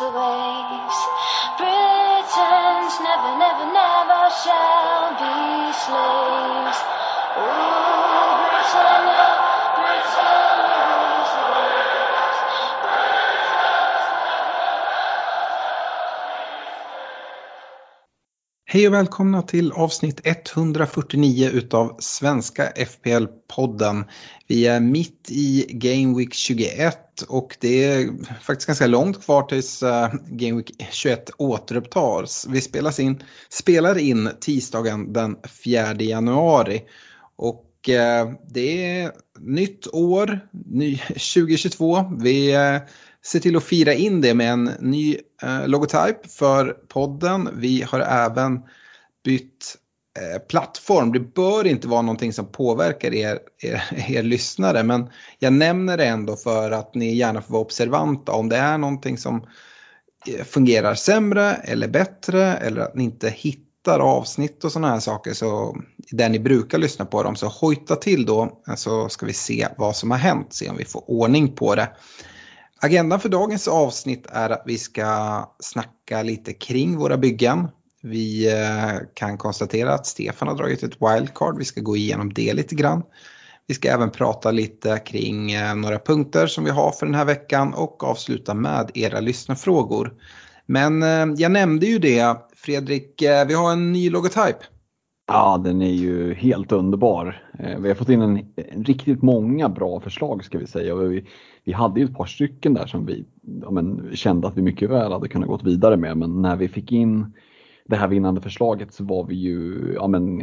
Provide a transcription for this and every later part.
The ways. Britain's never, never, never shall be slaves. Ooh, Britain. Hej och välkomna till avsnitt 149 utav Svenska FPL-podden. Vi är mitt i Game Week 21 och det är faktiskt ganska långt kvar tills eh, Game Week 21 återupptas. Vi spelas in, spelar in tisdagen den 4 januari. Och eh, det är nytt år, ny, 2022. Vi eh, Se till att fira in det med en ny eh, logotyp för podden. Vi har även bytt eh, plattform. Det bör inte vara någonting som påverkar er, er, er lyssnare men jag nämner det ändå för att ni gärna får vara observanta om det är någonting som eh, fungerar sämre eller bättre eller att ni inte hittar avsnitt och sådana här saker så där ni brukar lyssna på dem så hojta till då eh, så ska vi se vad som har hänt, se om vi får ordning på det. Agendan för dagens avsnitt är att vi ska snacka lite kring våra byggen. Vi eh, kan konstatera att Stefan har dragit ett wildcard. Vi ska gå igenom det lite grann. Vi ska även prata lite kring eh, några punkter som vi har för den här veckan och avsluta med era lyssnarfrågor. Men eh, jag nämnde ju det, Fredrik, vi har en ny logotyp. Ja, den är ju helt underbar. Eh, vi har fått in en, en riktigt många bra förslag ska vi säga. Och vi, vi hade ju ett par stycken där som vi ja, men, kände att vi mycket väl hade kunnat gått vidare med. Men när vi fick in det här vinnande förslaget så var vi ju, ja men,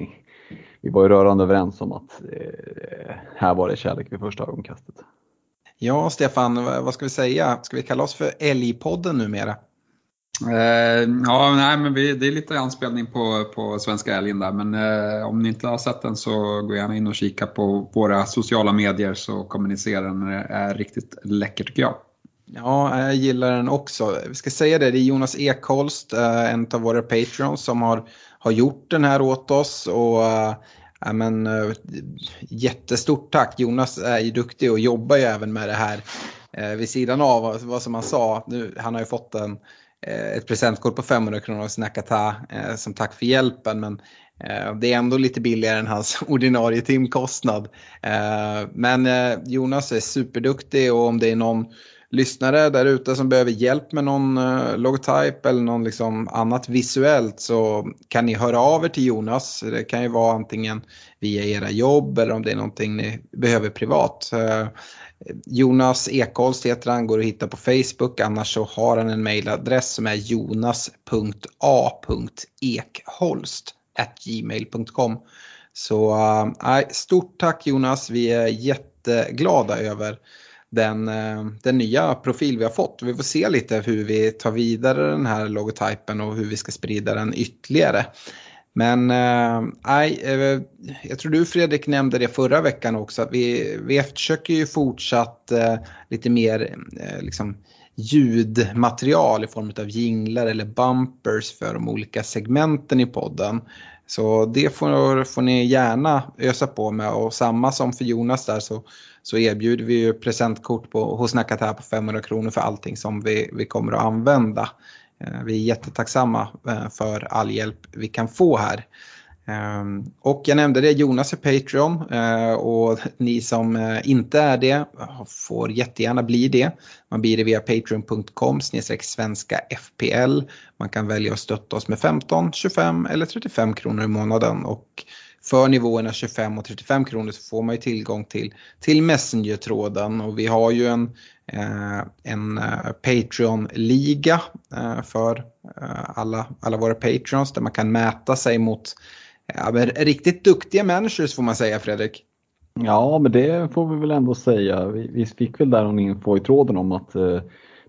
vi var ju rörande överens om att eh, här var det kärlek vid första ögonkastet. Ja, Stefan, vad ska vi säga? Ska vi kalla oss för Älgpodden numera? Eh, ja, nej, men vi, det är lite anspelning på, på Svenska älgen där. Men eh, om ni inte har sett den så gå gärna in och kika på våra sociala medier så kommer ni se den. Det är riktigt läcker tycker jag. Ja, jag gillar den också. Vi ska säga det, det är Jonas Ekholst, eh, en av våra patrons som har, har gjort den här åt oss. Och, äh, men, eh, jättestort tack, Jonas är ju duktig och jobbar ju även med det här eh, vid sidan av vad som han sa. Nu, han har ju fått en Eh, ett presentkort på 500 kronor av Snackata eh, som tack för hjälpen. Men eh, det är ändå lite billigare än hans ordinarie timkostnad. Eh, men eh, Jonas är superduktig och om det är någon lyssnare där ute som behöver hjälp med någon uh, logotyp eller någon liksom annat visuellt så kan ni höra av er till Jonas. Det kan ju vara antingen via era jobb eller om det är någonting ni behöver privat. Jonas Ekholst heter han, går att hitta på Facebook. Annars så har han en mejladress som är jonas.a.ekholst gmail.com. Så äh, stort tack Jonas, vi är jätteglada över den, äh, den nya profil vi har fått. Vi får se lite hur vi tar vidare den här logotypen och hur vi ska sprida den ytterligare. Men eh, nej, eh, jag tror du Fredrik nämnde det förra veckan också. Att vi, vi eftersöker ju fortsatt eh, lite mer eh, liksom, ljudmaterial i form av jinglar eller bumpers för de olika segmenten i podden. Så det får, får ni gärna ösa på med och samma som för Jonas där så, så erbjuder vi ju presentkort på, hos här på 500 kronor för allting som vi, vi kommer att använda. Eh, vi är jättetacksamma eh, för all hjälp vi kan få här. Ehm, och jag nämnde det, Jonas är Patreon eh, och ni som inte är det får jättegärna bli det. Man blir det via patreon.com svenska FPL. Man kan välja att stötta oss med 15, 25 eller 35 kronor i månaden. Och för nivåerna 25 och 35 kronor så får man ju tillgång till, till Messenger-tråden och vi har ju en, eh, en eh, Patreon-liga eh, för eh, alla, alla våra Patreons där man kan mäta sig mot Ja, men riktigt duktiga managers får man säga Fredrik. Ja, men det får vi väl ändå säga. Vi, vi fick väl där någon info i tråden om att eh,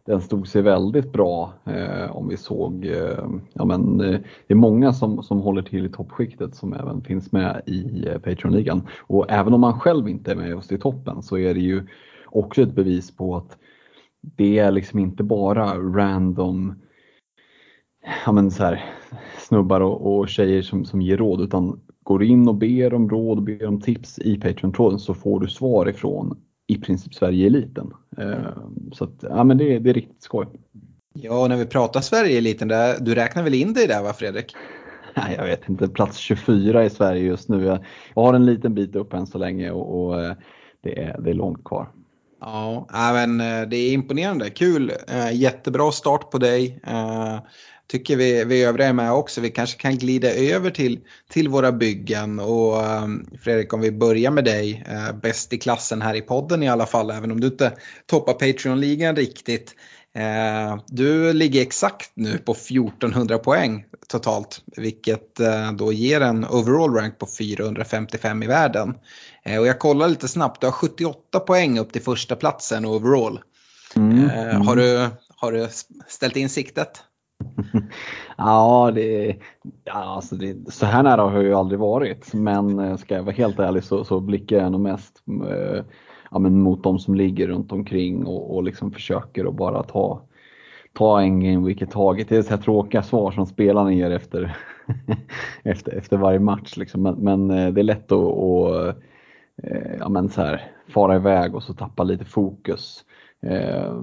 den stod sig väldigt bra eh, om vi såg, eh, ja men eh, det är många som, som håller till i toppskiktet som även finns med i eh, Patreon-ligan. Och även om man själv inte är med just i toppen så är det ju också ett bevis på att det är liksom inte bara random ja men så här, snubbar och, och tjejer som, som ger råd utan går in och ber om råd och ber om tips i Patreon-tråden så får du svar ifrån i princip Sverige-eliten. Eh, så att, ja men det, det är riktigt skoj. Ja, och när vi pratar Sverige-eliten, du räknar väl in dig där va Fredrik? Nej, jag vet inte, plats 24 i Sverige just nu. Jag, jag har en liten bit upp än så länge och, och eh, det, är, det är långt kvar. Ja, men eh, det är imponerande. Kul. Jättebra start på dig tycker vi, vi övriga är med också. Vi kanske kan glida över till, till våra byggen. Och um, Fredrik, om vi börjar med dig. Uh, bäst i klassen här i podden i alla fall, även om du inte toppar Patreon-ligan riktigt. Uh, du ligger exakt nu på 1400 poäng totalt, vilket uh, då ger en overall rank på 455 i världen. Och jag kollar lite snabbt, du har 78 poäng upp till första platsen overall. Mm, mm. Har, du, har du ställt in siktet? ja, det, ja alltså det, så här nära har jag ju aldrig varit. Men eh, ska jag vara helt ärlig så, så blickar jag nog mest eh, ja, men mot de som ligger runt omkring och, och liksom försöker att bara ta, ta en game week i taget. Det är så här tråkiga svar som spelarna ger efter, efter, efter varje match. Liksom. Men, men eh, det är lätt att, att eh, ja, men så här, fara iväg och så tappa lite fokus. Eh,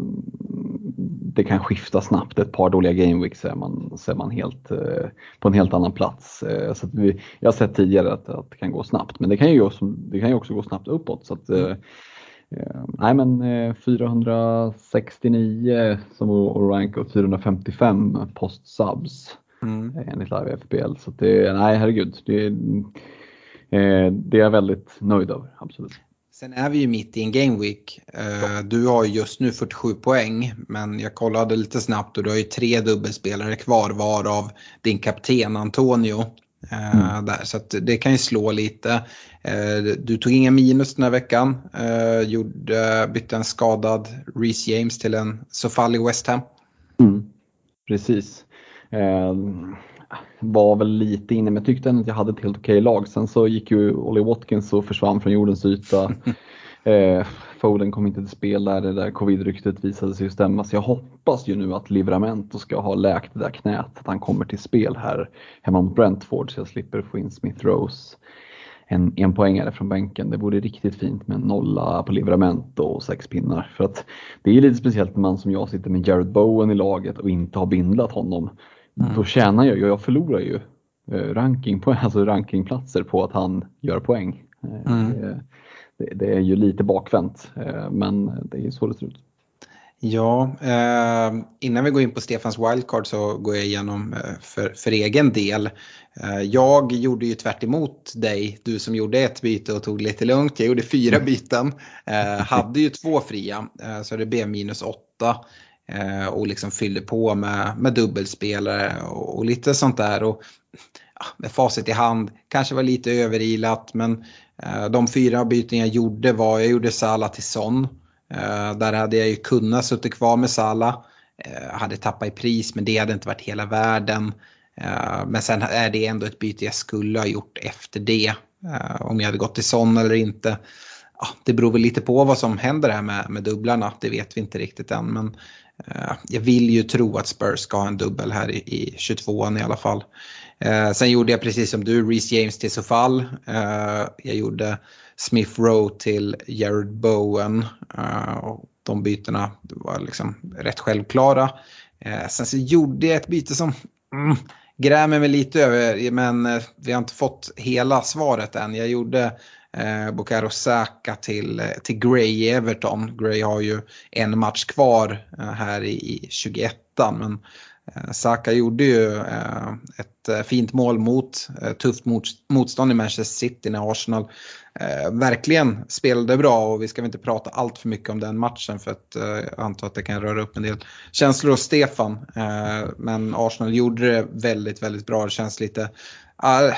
det kan skifta snabbt. Ett par dåliga gameweeks så är man, så är man helt, eh, på en helt annan plats. Eh, så vi, jag har sett tidigare att, att det kan gå snabbt, men det kan ju också, det kan ju också gå snabbt uppåt. Så att, nej men 469 som rank och 455 post subs mm. enligt Live FBL. Så det, nej herregud, det, det är jag väldigt nöjd över, absolut. Sen är vi ju mitt i en game week. Eh, du har just nu 47 poäng men jag kollade lite snabbt och du har ju tre dubbelspelare kvar varav din kapten Antonio. Eh, mm. Där, så det kan ju slå lite. Eh, du tog inga minus den här veckan. Gjorde, bytte en skadad Reece James till en Sofali West Ham. Mm. Precis. Var väl lite inne men jag tyckte ändå att jag hade ett helt okej lag. Sen så gick ju Ollie Watkins och försvann från jordens yta. Eh, Foden kom inte till spel där, det där covid-ryktet visade sig ju stämma. Så jag hoppas ju nu att Livramento ska ha läkt det där knät, att han kommer till spel här hemma mot Brentford så jag slipper få in Smith Rose. En, en poängare från bänken. Det vore riktigt fint med en nolla på Livramento och sex pinnar. För att det är lite speciellt när man som jag sitter med Jared Bowen i laget och inte har bindlat honom. Mm. Då tjänar jag ju, jag förlorar ju eh, ranking på, alltså rankingplatser på att han gör poäng. Eh, mm det, det är ju lite bakvänt, eh, men det är så det ser ut. Ja, eh, innan vi går in på Stefans wildcard så går jag igenom för, för egen del. Eh, jag gjorde ju tvärt dig, du som gjorde ett byte och tog lite lugnt. Jag gjorde fyra byten, eh, hade ju två fria, så det blev minus åtta. Eh, och liksom fyllde på med, med dubbelspelare och, och lite sånt där. Och, ja, med facit i hand, kanske var lite överilat men Eh, de fyra byten jag gjorde var, jag gjorde Sala till Son. Eh, där hade jag ju kunnat suttit kvar med Sala. Eh, hade tappat i pris men det hade inte varit hela världen. Eh, men sen är det ändå ett byte jag skulle ha gjort efter det. Eh, om jag hade gått till Son eller inte. det beror väl lite på vad som händer här med, med dubblarna. Det vet vi inte riktigt än. Men Eh, jag vill ju tro att Spurs ska ha en dubbel här i, i 22an i alla fall. Eh, sen gjorde jag precis som du, Reece James till Sofall. Eh, jag gjorde Smith Rowe till Jared Bowen. Eh, och de bytena var liksom rätt självklara. Eh, sen så gjorde jag ett byte som mm, grämer mig lite över, men eh, vi har inte fått hela svaret än. Jag gjorde eh, Bukayo Saka till, till Gray i Everton. Gray har ju en match kvar eh, här i, i 21 men Eh, Saka gjorde ju eh, ett eh, fint mål mot eh, tufft motstånd i Manchester City när Arsenal eh, verkligen spelade bra och vi ska väl inte prata allt för mycket om den matchen för att jag antar att det kan röra upp en del känslor hos Stefan. Men Arsenal gjorde det väldigt, väldigt bra. Det känns lite jag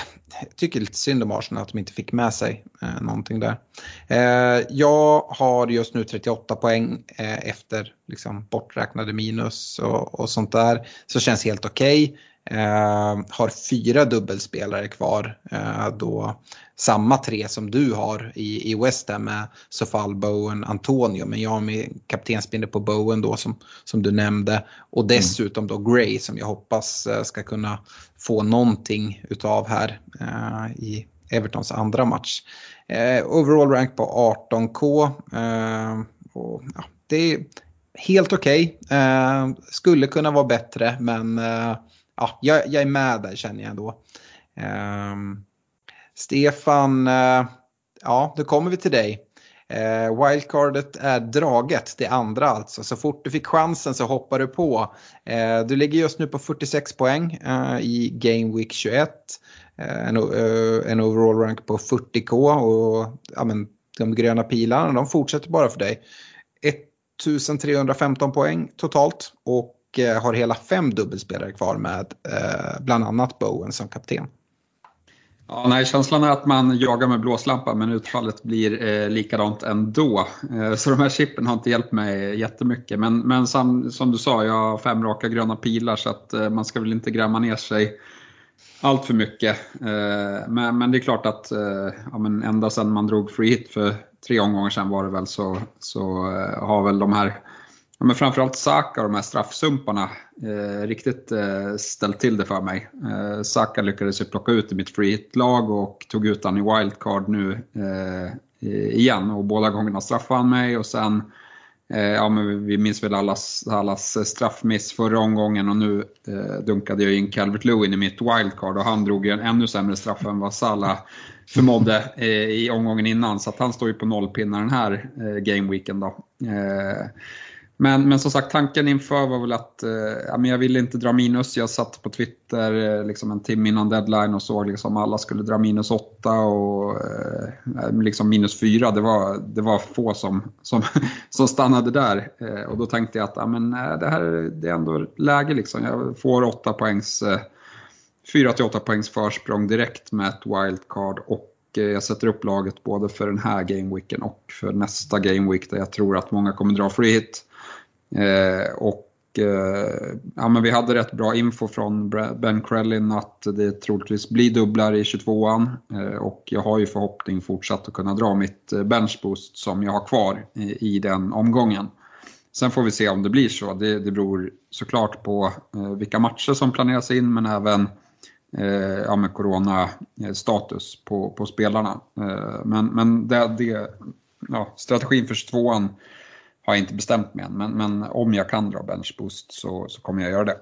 tycker lite synd om Arsenal att de inte fick med sig eh, någonting där. Eh, jag har just nu 38 poäng eh, efter liksom, borträknade minus och, och sånt där. Så känns helt okej. Okay. Eh, har fyra dubbelspelare kvar. Eh, då samma tre som du har i, i West Ham med Sofal, Bowen, Antonio. Men jag har min kaptensbindel på Bowen då som, som du nämnde. Och mm. dessutom då Gray som jag hoppas eh, ska kunna få någonting utav här eh, i Evertons andra match. Eh, overall rank på 18k. Eh, och, ja, det är helt okej. Okay. Eh, skulle kunna vara bättre men ja, jag, jag, är med där känner jag ändå. Um, Stefan, uh, ja då kommer vi till dig. Uh, wildcardet är draget, det andra alltså. Så fort du fick chansen så hoppar du på. Uh, du ligger just nu på 46 poäng uh, i Game Week 21. En, en, overall rank på 40k och ja, men, de gröna pilarna de fortsätter bara för dig. 1315 poäng totalt och och har hela fem dubbelspelare kvar med eh, bland annat Bowen som kapten. Ja, nej, känslan är att man jagar med blåslampa men utfallet blir eh, likadant ändå. Eh, så de här chippen har inte hjälpt mig jättemycket. Men, men som, som du sa, jag har fem raka gröna pilar så att eh, man ska väl inte grämma ner sig allt för mycket. Eh, men, men det är klart att eh, ja, men ända sedan man drog free hit för tre omgångar sedan var det väl så, så eh, har väl de här Ja, men framförallt Saka och de här straffsumparna eh, riktigt eh, ställt till det för mig. Eh, Saka lyckades ju plocka ut i mitt free hit-lag och tog ut han i wildcard nu eh, igen och båda gångerna straffade han mig och sen eh, Ja, men vi minns väl allas, allas straffmiss förra omgången och nu eh, dunkade jag in Calvert Lewin i mitt wildcard och han drog ju en ännu sämre straff än vad Salah förmådde eh, i omgången innan. Så att han står ju på nollpinnar den här eh, gameweeken. Då. Eh, men, men som sagt, tanken inför var väl att eh, jag ville inte dra minus. Jag satt på Twitter eh, liksom en timme innan deadline och såg liksom alla skulle dra minus 8 och eh, liksom minus 4. Det var, det var få som, som, som stannade där. Eh, och då tänkte jag att ja, men, eh, det här det är ändå läge. Liksom. Jag får 8 poängs, eh, 4-8 poängs försprång direkt med ett wildcard och eh, jag sätter upp laget både för den här gameweeken och för nästa gameweek där jag tror att många kommer dra free hit. Eh, och eh, ja, men vi hade rätt bra info från Ben Krellin att det troligtvis blir dubblar i 22an eh, och jag har ju förhoppning fortsatt att kunna dra mitt eh, benchboost som jag har kvar i, i den omgången. Sen får vi se om det blir så. Det, det beror såklart på eh, vilka matcher som planeras in men även eh, ja, med coronastatus på, på spelarna. Men men det, det, ja, strategin för 22an har jag inte bestämt mig än, men, men om jag kan dra benchboost så, så kommer jag göra det.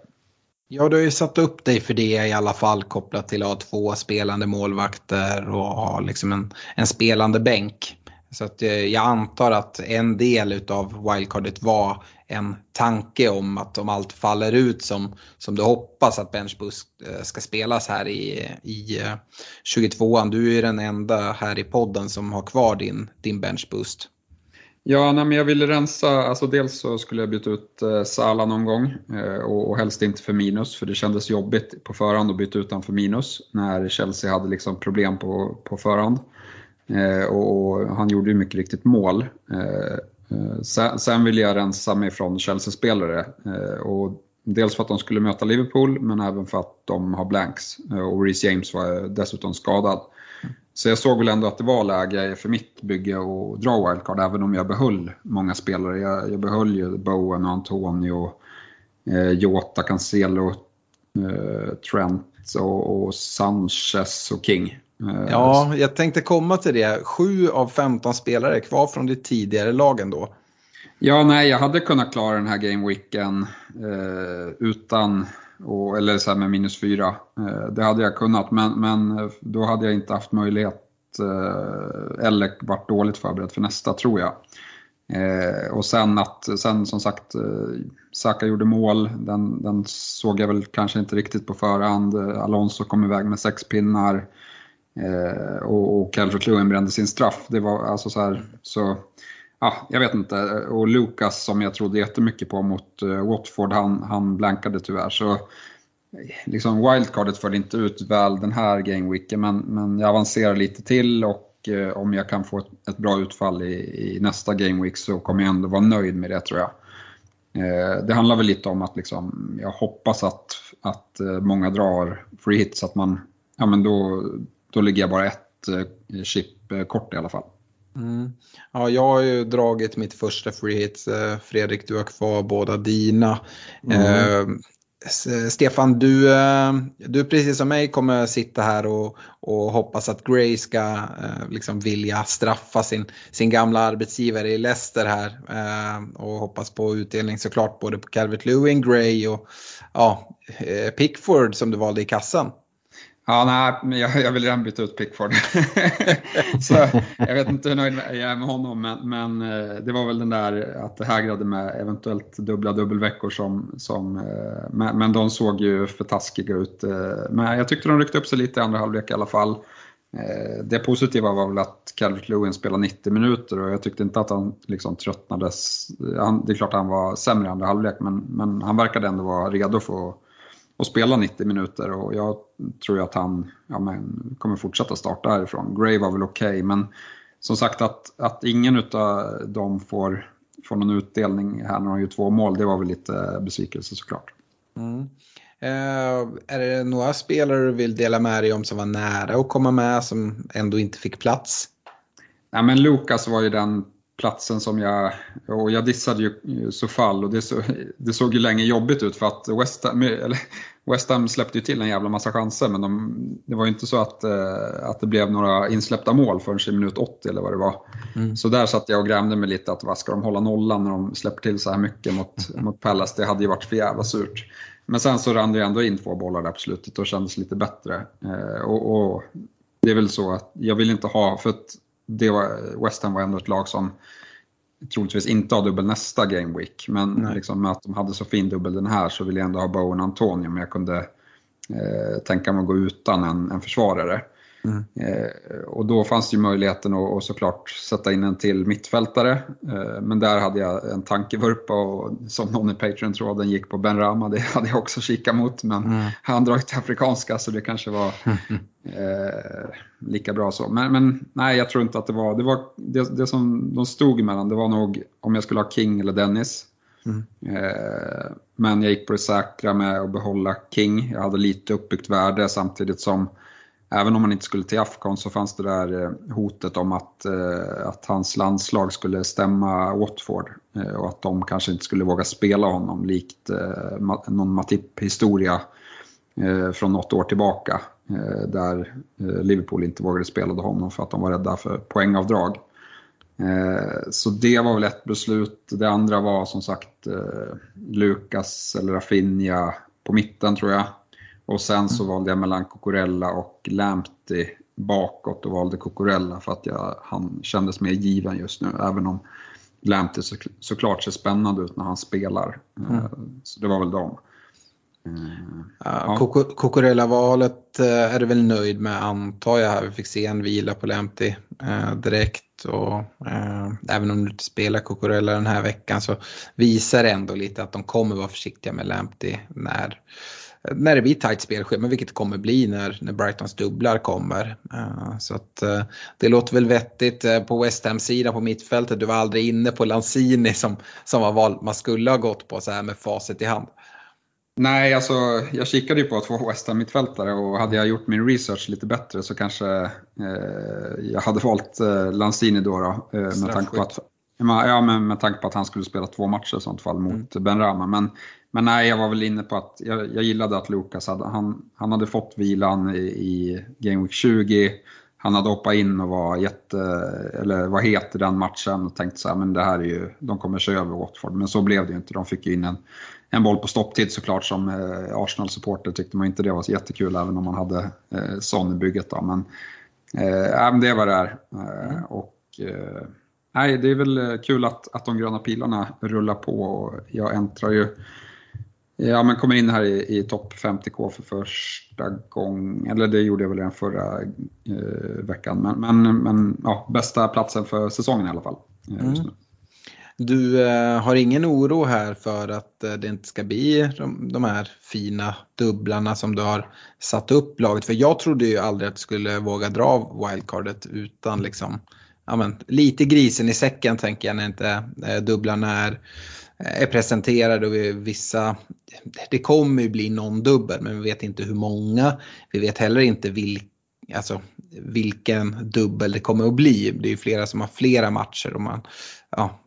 Ja, du har ju satt upp dig för det i alla fall kopplat till att ha två spelande målvakter och ha liksom en, en spelande bänk. Så att eh, jag antar att en del av wildcardet var en tanke om att om allt faller ut som, som du hoppas att benchbus eh, ska spelas här i, i eh, 22an. Du är den enda här i podden som har kvar din, din benchboost. Ja, nej, men jag ville rensa, alltså dels så skulle jag byta ut eh, Sala någon gång eh, och, och helst inte för minus för det kändes jobbigt på förhand att byta ut honom för minus när Chelsea hade liksom problem på, på förhand. Eh, och, och, han gjorde ju mycket riktigt mål. Eh, eh sen, sen ville jag rensa mig från Chelsea-spelare eh, och dels för att de skulle möta Liverpool men även för att de har blanks eh, och Reece James var eh, dessutom skadad. Så jag såg väl ändå att det var läge för mitt bygge att dra wildcard även om jag behöll många spelare. Jag, jag behöll ju Bowen och Antonio, eh, Jota, Cancelo, eh, Trent och, och, Sanchez och King. Eh, ja, jag tänkte komma till det. Sju av 15 spelare är kvar från de tidigare lagen då. Ja, nej, jag hade kunnat klara den här gameweeken eh, utan och, eller så med minus 4. Eh, det hade jag kunnat, men, men eh, då hade jag inte haft möjlighet eh, eller varit dåligt förberedd för nästa, tror jag. och sen att, sen som sagt, Saka gjorde mål, den, den såg jag väl kanske inte riktigt på förhand. Alonso kom iväg med sex pinnar. Och, och Calvert Lewin brände sin straff. Det var alltså så här, så ja, jag vet inte. Och Lucas som jag trodde jättemycket på mot uh, Watford, han, han blankade tyvärr. Så liksom wildcardet föll inte ut väl den här gameweeken men, men jag avancerar lite till och uh, om jag kan få ett, ett bra utfall i, i, nästa gameweek så kommer jag ändå vara nöjd med det tror jag. Eh, det handlar väl lite om att liksom, jag hoppas att, att många drar free hits, att man, ja men då, då ligger jag bara ett eh, chip kort i alla fall. Mm. Ja, jag har ju dragit mitt första free hit. Eh, Fredrik, du har kvar båda dina. Mm. Eh, Stefan, du, du precis som mig kommer sitta här och, och hoppas att Gray ska eh, liksom vilja straffa sin, sin gamla arbetsgivare i Leicester här. Eh, och hoppas på utdelning såklart både på Calvert Lewin, Gray och ja, Pickford som du valde i kassan. Ja, nej, jag, jag vill redan byta ut Pickford. så jag vet inte hur nöjd jag är med honom, men, men, eh, det var väl den där att det hägrade med eventuellt dubbla dubbelveckor som, som eh, men, men de såg ju för taskiga ut. Eh, men jag tyckte de ryckte upp sig lite i andra halvlek i alla fall. Det positiva var väl att Calvert Lewin spelade 90 minuter och jag tyckte inte att han liksom tröttnades. det är klart att han var sämre i andra halvlek men, men han verkade ändå vara redo för att och spela 90 minuter och jag tror att han ja, men, kommer fortsätta starta härifrån. Gray var väl okej okay, men som sagt att, att ingen av dem får, får någon utdelning här när de gör två mål, det var väl lite besvikelse såklart. Mm. Uh, är det några spelare du vill dela med dig om som var nära att komma med som ändå inte fick plats? Ja, men Lukas var ju den platsen som jag, och jag dissade ju Sofall och det, så, det såg ju länge jobbigt ut för att West Ham, eller West Ham släppte ju till en jävla massa chanser men de, det var ju inte så att, eh, att det blev några insläppta mål förrän i minut 80 eller vad det var. Mm. Så där satt jag och grämde mig lite att vad ska de hålla nollan när de släpper till så här mycket mot, mm. mot Palace? Det hade ju varit för jävla surt. Men sen så rann det ju ändå in två bollar där på slutet och kändes lite bättre. Eh, och, och, det är väl så att jag vill inte ha, för att det var, West Ham var ändå ett lag som troligtvis inte har dubbel nästa Game Week. Men liksom, med att de hade så fin dubbel den här så vill jag ändå ha Bowen Antonio. Men jag kunde eh, tänka mig att gå utan en, en försvarare. Mm. Eh, och då fanns det ju möjligheten att och såklart sätta in en till mittfältare. Eh, men där hade jag en tankevurpa och som någon i Patreon-tråden gick på Ben Rama, det hade jag också kikat mot. Men mm. han drar till afrikanska så det kanske var eh, lika bra så. Men, men, nej, jag tror inte att det var, det, var det, det som de stod emellan, det var nog om jag skulle ha King eller Dennis. Mm. Eh, men jag gick på det säkra med att behålla King. Jag hade lite uppbyggt värde samtidigt som även om han inte skulle till Afghan så fanns det där eh, hotet om att, eh, att hans landslag skulle stämma Watford eh, och att de kanske inte skulle våga spela honom likt någon Matip-historia från något år tillbaka där Liverpool inte vågade spela honom för att de var rädda för poängavdrag. Så det var väl ett beslut. Det andra var som sagt Lukas eller Rafinha på mitten tror jag. Och sen så valde jag mellan Cocorella och Lamptey bakåt och valde Cocorella för att jag, han kändes mer given just nu. Även om Lamptey så, såklart ser spännande ut när han spelar. Mm. Eh, så det var väl dem. Ja. Cocorella-valet eh, är du väl nöjd med antar jag. Vi fick se en vila på Lamptey eh, direkt. Och, eh, även om du inte spelar Cocorella den här veckan så visar det ändå lite att de kommer vara försiktiga med Lamptey när när det blir tajt spelschema, vilket det kommer bli när, när Brightons dubblar kommer. Uh, så att, uh, det låter väl vettigt. Uh, på West Ham-sidan på mittfältet, du var aldrig inne på Lanzini som, som var val man skulle ha gått på så här med facit i hand. Nej, alltså jag kikade ju på två West Ham-mittfältare och hade jag gjort min research lite bättre så kanske jag hade valt Lanzini då. då med tanke på att Ja, men med tanke på att han skulle spela två matcher i sånt fall mot mm. Ben Rama. Men men nej, jag var väl inne på att jag, jag gillade att Lukas hade, han, han hade fått vilan i, i Game Week 20. Han hade hoppat in och var, jätte, eller var het i den matchen och tänkte så här, men det här är ju, de kommer köra över Watford. Men så blev det ju inte. De fick ju in en, en boll på stopptid såklart som eh, Arsenal-supporter tyckte man inte det var så jättekul även om man hade eh, Son i bygget. Då. Men, eh, det var det är. Eh, och, eh, nej, det är väl eh, kul att, att de gröna pilarna rullar på. Och jag äntrar ju Ja, men kommer in här i, i topp 50K för första gången, eller det gjorde jag väl redan förra eh, veckan. Men, men, men ja, bästa platsen för säsongen i alla fall. Eh, mm. Du eh, har ingen oro här för att eh, det inte ska bli de, de, här fina dubblarna som du har satt upp laget? För jag trodde ju aldrig att du skulle våga dra wildcardet utan liksom, ja, men, lite grisen i säcken tänker jag när inte eh, dubblarna är Eh, är presenterade och vi, vissa, det kommer ju bli någon dubbel men vi vet inte hur många. Vi vet heller inte vilka alltså, vilken dubbel det kommer att bli. Det är ju flera som har flera matcher och man, ja,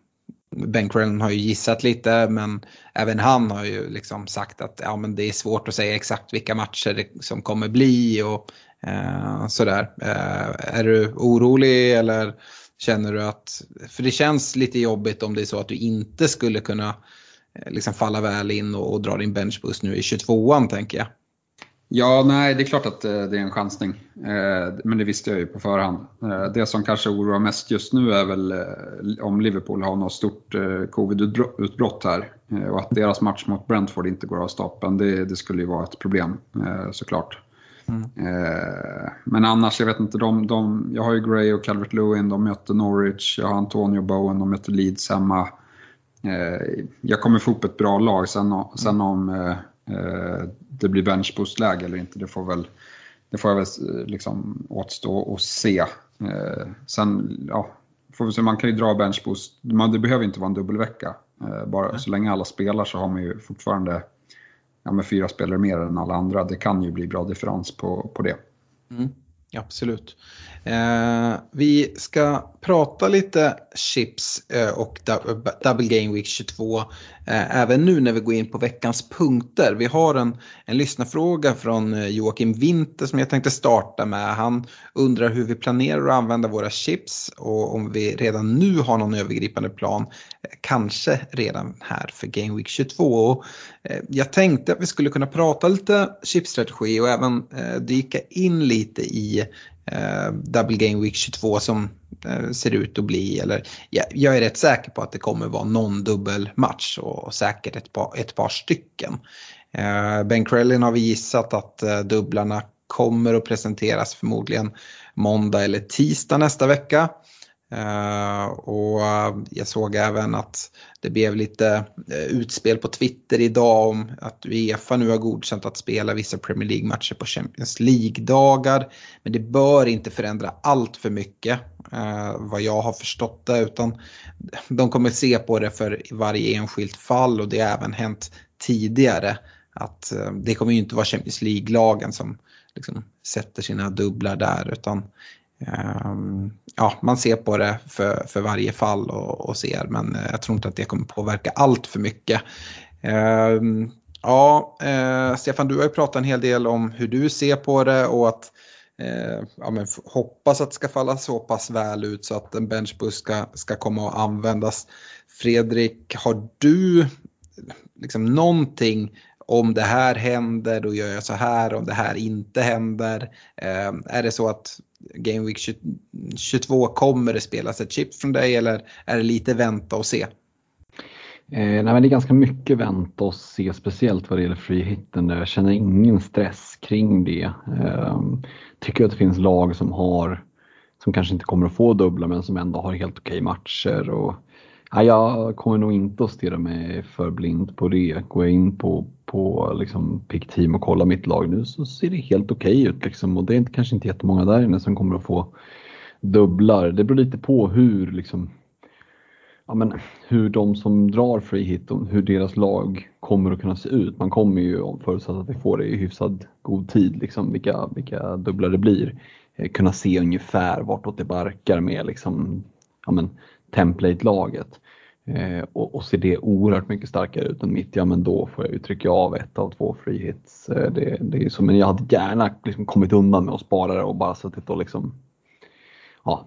Ben Crellen har ju gissat lite men även han har ju liksom sagt att ja, men det är svårt att säga exakt vilka matcher det som kommer bli och eh, sådär. Eh, är du orolig eller Känner du att, för det känns lite jobbigt om det är så att du inte skulle kunna eh, liksom falla väl in och, och dra din benchboost nu i 22an tänker jag. Ja, nej, det är klart att eh, det är en chansning. Eh, men det visste jag ju på förhand. Det som kanske oroar mest just nu är väl om Liverpool har något stort covid-utbrott här och att deras match mot Brentford inte går av stapeln. Det, det skulle ju vara ett problem såklart. Mm. men annars, jag vet inte, de, de, jag har ju Gray och Calvert Lewin, de möter Norwich, jag har Antonio Bowen, de möter Leeds hemma. Eh, jag kommer få upp ett bra lag, sen, sen om eh, det blir benchboost-läge eller inte, det får väl det får jag väl liksom åtstå och se. sen, ja, får vi se, man kan ju dra benchboost, det behöver inte vara en dubbelvecka. bara mm. så länge alla spelar så har man ju fortfarande ja, med fyra spelare mer än alla andra. Det kan ju bli bra differens på, på det. Mm, absolut. Eh, vi ska prata lite chips eh, och Double Game Week 22 eh, även nu när vi går in på veckans punkter. Vi har en, en lyssnarfråga från eh, Joakim Winter som jag tänkte starta med. Han undrar hur vi planerar att använda våra chips och om vi redan nu har någon övergripande plan. Eh, kanske redan här för Game Week 22. Och, eh, jag tänkte att vi skulle kunna prata lite chipsstrategi och även eh, dyka in lite i eh, Double Game Week 22 som eh, ser ut att bli. Eller, ja, jag är rätt säker på att det kommer vara någon dubbelmatch och, och säkert ett par, ett par stycken. Eh, ben Krellin har vi gissat att eh, dubblarna kommer att presenteras förmodligen måndag eller tisdag nästa vecka. Uh, och eh, jag såg även att det blev lite uh, utspel på Twitter idag om att Uefa nu har godkänt att spela vissa Premier League-matcher på Champions League-dagar. Men det bör inte förändra allt för mycket uh, vad jag har förstått det utan de kommer se på det för varje enskilt fall och det har även hänt tidigare. Att det kommer ju inte vara Champions League-lagen som liksom sätter sina dubblar där utan Ehm, ja, man ser på det för, för varje fall och, och ser men eh, jag tror inte att det kommer påverka allt för mycket. Ehm, ja, eh, Stefan, du har ju pratat en hel del om hur du ser på det och att eh, ja, men hoppas att det ska falla så pass väl ut så att en benchbus ska, ska komma att användas. Fredrik, har du liksom någonting om det här händer då gör jag så här, om det här inte händer. Eh, är det så att Game Week 22 kommer det spelas ett chip från dig eller är det lite vänta och se? Eh, nej, men det är ganska mycket vänta och se, speciellt vad det gäller free hitten. Jag känner ingen stress kring det. Eh, tycker att det finns lag som har som kanske inte kommer att få dubbla men som ändå har helt okej matcher. Och, ja, jag kommer nog inte att stirra mig för blind på det. Går jag in på på liksom Pick Team och kolla mitt lag nu så ser det helt okej okay ut. Liksom. Och det är kanske inte jättemånga där inne som kommer att få dubblar. Det beror lite på hur, liksom, ja, men, hur de som drar free hit, hur deras lag kommer att kunna se ut. Man kommer ju, förutsatt att vi får det i hyfsad god tid, liksom, vilka, vilka dubblar det blir, eh, kunna se ungefär vartåt det barkar med liksom, ja, template-laget. Eh, och, och ser det oerhört mycket starkare ut än mitt, ja men då får jag ju trycka av ett av två free hits. Eh, det, det är så, men jag hade gärna liksom kommit undan med att spara det och bara suttit och liksom ja,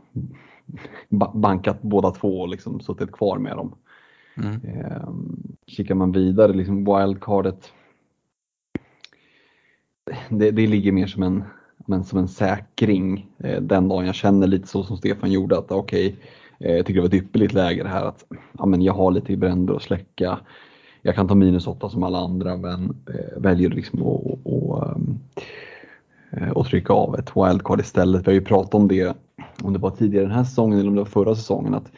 bankat båda två och liksom suttit kvar med dem. Mm. Eh, kikar man vidare, liksom wildcardet, det, det ligger mer som en, men som en säkring eh, den dagen jag känner lite så som Stefan gjorde att okej, okay, Eh, jag tycker det var ett ypperligt läge det här att ja, men jag har lite i bränder att släcka. Jag kan ta minus 8 som alla andra men eh, väljer liksom att och, um, och trycka av ett wildcard istället. Vi har ju pratat om det, om det var tidigare den här säsongen eller om det var förra säsongen, att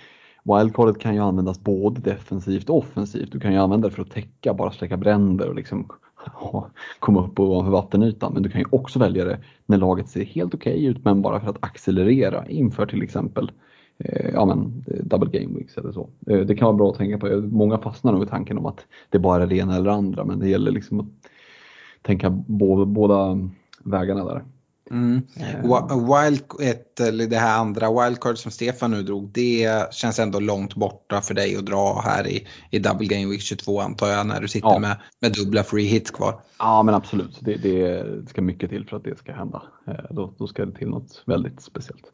wildcardet kan ju användas både defensivt och offensivt. Du kan ju använda det för att täcka, bara släcka bränder och liksom komma upp ovanför vattenytan. Men du kan ju också välja det när laget ser helt okej okay ut men bara för att accelerera inför till exempel eh, ja, men, double game weeks eller så. Eh, det kan vara bra att tänka på. Många fastnar nog i tanken om att det bara är det ena eller andra men det gäller liksom att tänka båda, båda vägarna där. Mm. Wild, ett, eller det här andra wildcard som Stefan nu drog, det känns ändå långt borta för dig att dra här i, i Double Game Week 22 antar jag när du sitter ja. med, med dubbla free hits kvar. Ja men absolut, det, det ska mycket till för att det ska hända. Eh, då, då ska det till något väldigt speciellt.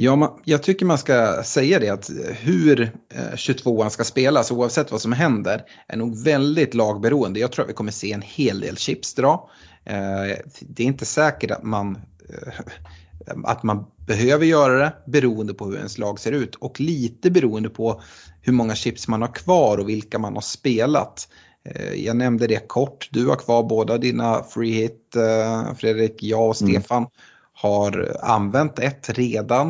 Ja, jag tycker man ska säga det att hur 22an eh, ska spelas oavsett vad som händer är nog väldigt lagberoende. Jag tror att vi kommer se en hel del chips dra. Eh, det är inte säkert att man, eh, att man behöver göra det beroende på hur ens lag ser ut och lite beroende på hur många chips man har kvar och vilka man har spelat. Jag nämnde det kort, du har kvar båda dina free hit, Fredrik, jag och mm. Stefan mm har använt ett redan.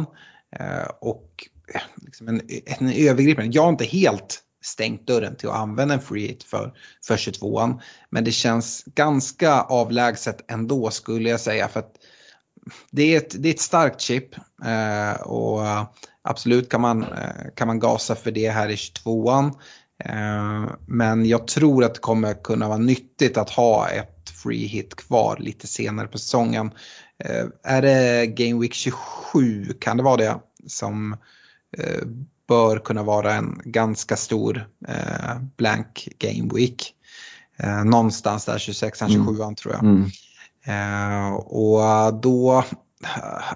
Eh, och eh, liksom en, en övergripande, jag har inte helt stängt dörren till att använda en free hit för, för 22an. Men det känns ganska avlägset ändå skulle jag säga. för att det är ett, det är ett starkt chip eh, och absolut kan man, eh, kan man gasa för det här i 22an. Eh, men jag tror att det kommer kunna vara nyttigt att ha ett free hit kvar lite senare på säsongen. Eh, är det Game Week 27 kan det vara det som eh, bör kunna vara en ganska stor eh, blank game week. Någonstans där 26-27 mm. tror jag. Mm. Och då,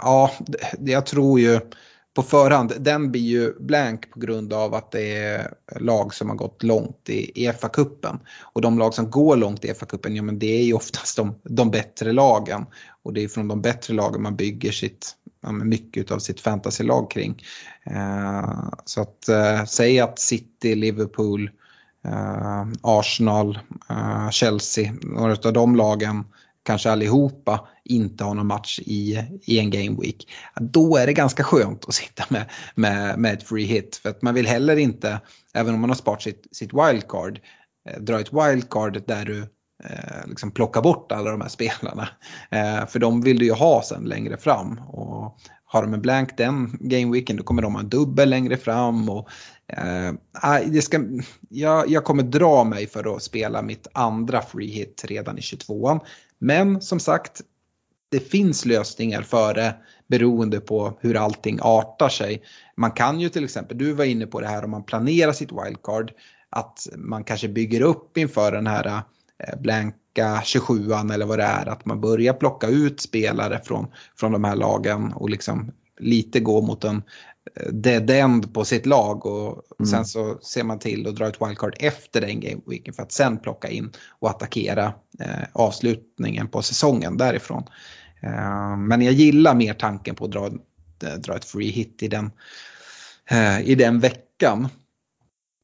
ja, jag tror ju på förhand, den blir ju blank på grund av att det är lag som har gått långt i EFA-cupen. Och de lag som går långt i EFA-cupen, ja men det är ju oftast de, de bättre lagen. Och det är från de bättre lagen man bygger sitt, mycket av sitt fantasylag kring. Eh, så att säga säg att City, Liverpool, eh, Arsenal, Chelsea, några av de lagen kanske allihopa inte har någon match i, i en game week. Då är det ganska skönt att sitta med, med, med ett free hit. För att man vill heller inte, även om man har sparat sitt, sitt wildcard, dra ett wildcard där du eh, liksom plocka bort alla de här spelarna. Eh, för de vill du ju ha sen längre fram. Och har de en blank den gameweeken då kommer de ha en dubbel längre fram. Och, eh, det ska, jag, jag kommer dra mig för att spela mitt andra free hit redan i 22an. Men som sagt, det finns lösningar för det beroende på hur allting artar sig. Man kan ju till exempel, du var inne på det här om man planerar sitt wildcard, att man kanske bygger upp inför den här eh, blanka 27an eller vad det är, att man börjar plocka ut spelare från, från de här lagen och liksom lite gå mot en dead end på sitt lag och mm. sen så ser man till att dra ett wildcard efter den gameweeken för att sen plocka in och attackera eh, avslutningen på säsongen därifrån. Eh, men jag gillar mer tanken på att dra, eh, dra ett free hit i den, eh, i den veckan.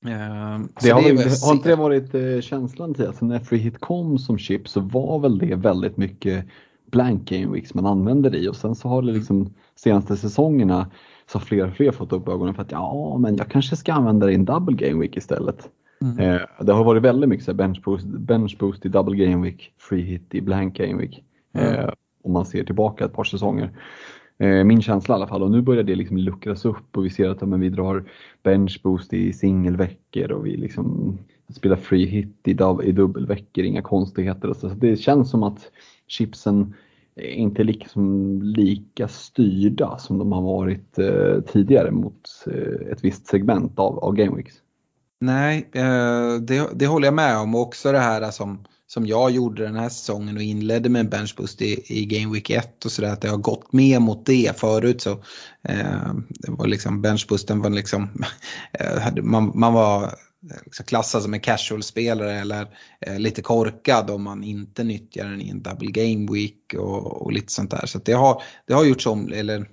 Eh, det har, det har inte det varit eh, känslan till alltså när free hit kom som chip så var väl det väldigt mycket blank game weeks man använder i och sen så har det liksom senaste säsongerna så har fler och fler fått upp ögonen för att ja, men jag kanske ska använda det i en double game week istället. Mm. Eh, det har varit väldigt mycket så bench, boost, bench boost i double game week, free hit i blank game week. Mm. Eh, om man ser tillbaka ett par säsonger. Eh, min känsla i alla fall och nu börjar det liksom luckras upp och vi ser att ja, men vi drar Benchboost i singelveckor och vi liksom spelar free hit i, i dubbelveckor, inga konstigheter. Så det känns som att chipsen inte liksom lika styrda som de har varit eh, tidigare mot eh, ett visst segment av, av Gameweeks. Nej, eh, det, det håller jag med om och också det här som, som jag gjorde den här säsongen och inledde med en benchboost i, i Game Week 1 och sådär att det har gått med mot det förut så eh, det var liksom benchboosten var liksom eh, man, man var eh, liksom klassad som en casual-spelare eller eh, lite korkad om man inte nyttjar den i en double game week och, och lite sånt där. Så det har, det har gjorts om, eller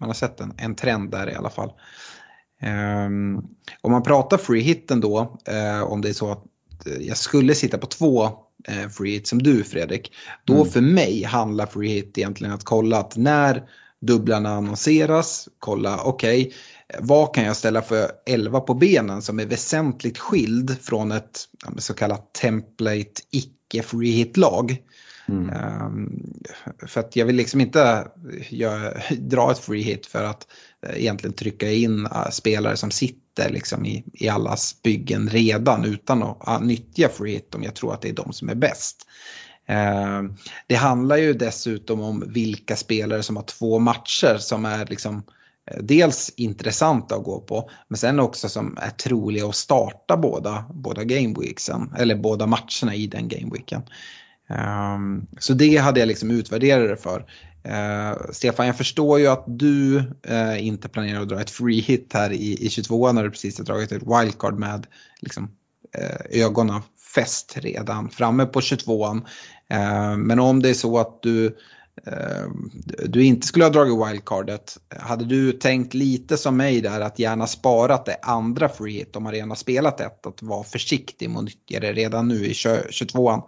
man har sett en, en trend där i alla fall. Um, om man pratar free hitten då, uh, eh, om det är så att jag skulle sitta på två free hit som du Fredrik. Då mm. för mig handlar free hit egentligen att kolla att när dubblarna annonseras, kolla okej, okay, vad kan jag ställa för 11 på benen som är väsentligt skild från ett så kallat template icke free hit-lag. Mm. Um, för att jag vill liksom inte gör, dra ett free hit för att egentligen trycka in spelare som sitter liksom i, i allas byggen redan utan att ah, nyttja free hit om jag tror att det är de som är bäst. Eh, det handlar ju dessutom om vilka spelare som har två matcher som är liksom eh, dels intressanta att gå på, men sen också som är troliga att starta båda, båda gameweeksen, eller båda matcherna i den gameweeken. Um, eh, så det hade jag liksom utvärderat det för. Uh, Stefan, jag förstår ju att du uh, inte planerar att dra ett free hit här i, i 22 när du precis har dragit ett wildcard med liksom, eh, uh, ögonen fäst redan framme på 22 Men om det är så att du du inte skulle ha dragit wildcardet. Hade du tänkt lite som mig där att gärna sparat det andra free hit om man redan har spelat ett? Att vara försiktig med att nyttja det redan nu i 22an?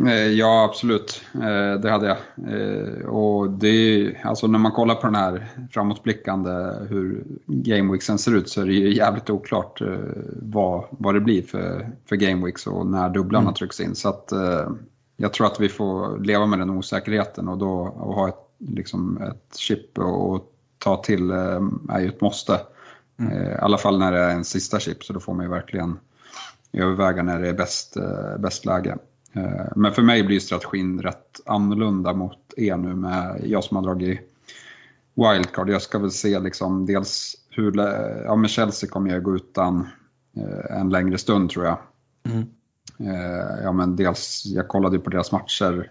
Eh, ja, absolut. Eh, det hade jag. Eh, och det är, alltså när man kollar på den här framåtblickande hur Gameweeksen ser ut så är det ju jävligt oklart vad, vad det blir för, för Gameweeks och när dubblarna mm. trycks in. Så att jag tror att vi får leva med den osäkerheten och då och ha ett, liksom ett chip och ta till är ju ett måste. Mm. I alla fall när det är en sista chip så då får man ju verkligen överväga när det är bäst, bäst läge. Eh, men för mig blir strategin rätt annorlunda mot er nu med jag som har dragit wildcard. Jag ska väl se liksom dels hur, ja med Chelsea kommer jag gå utan eh, en längre stund tror jag. Mm. Eh, ja men dels, jag kollade på deras matcher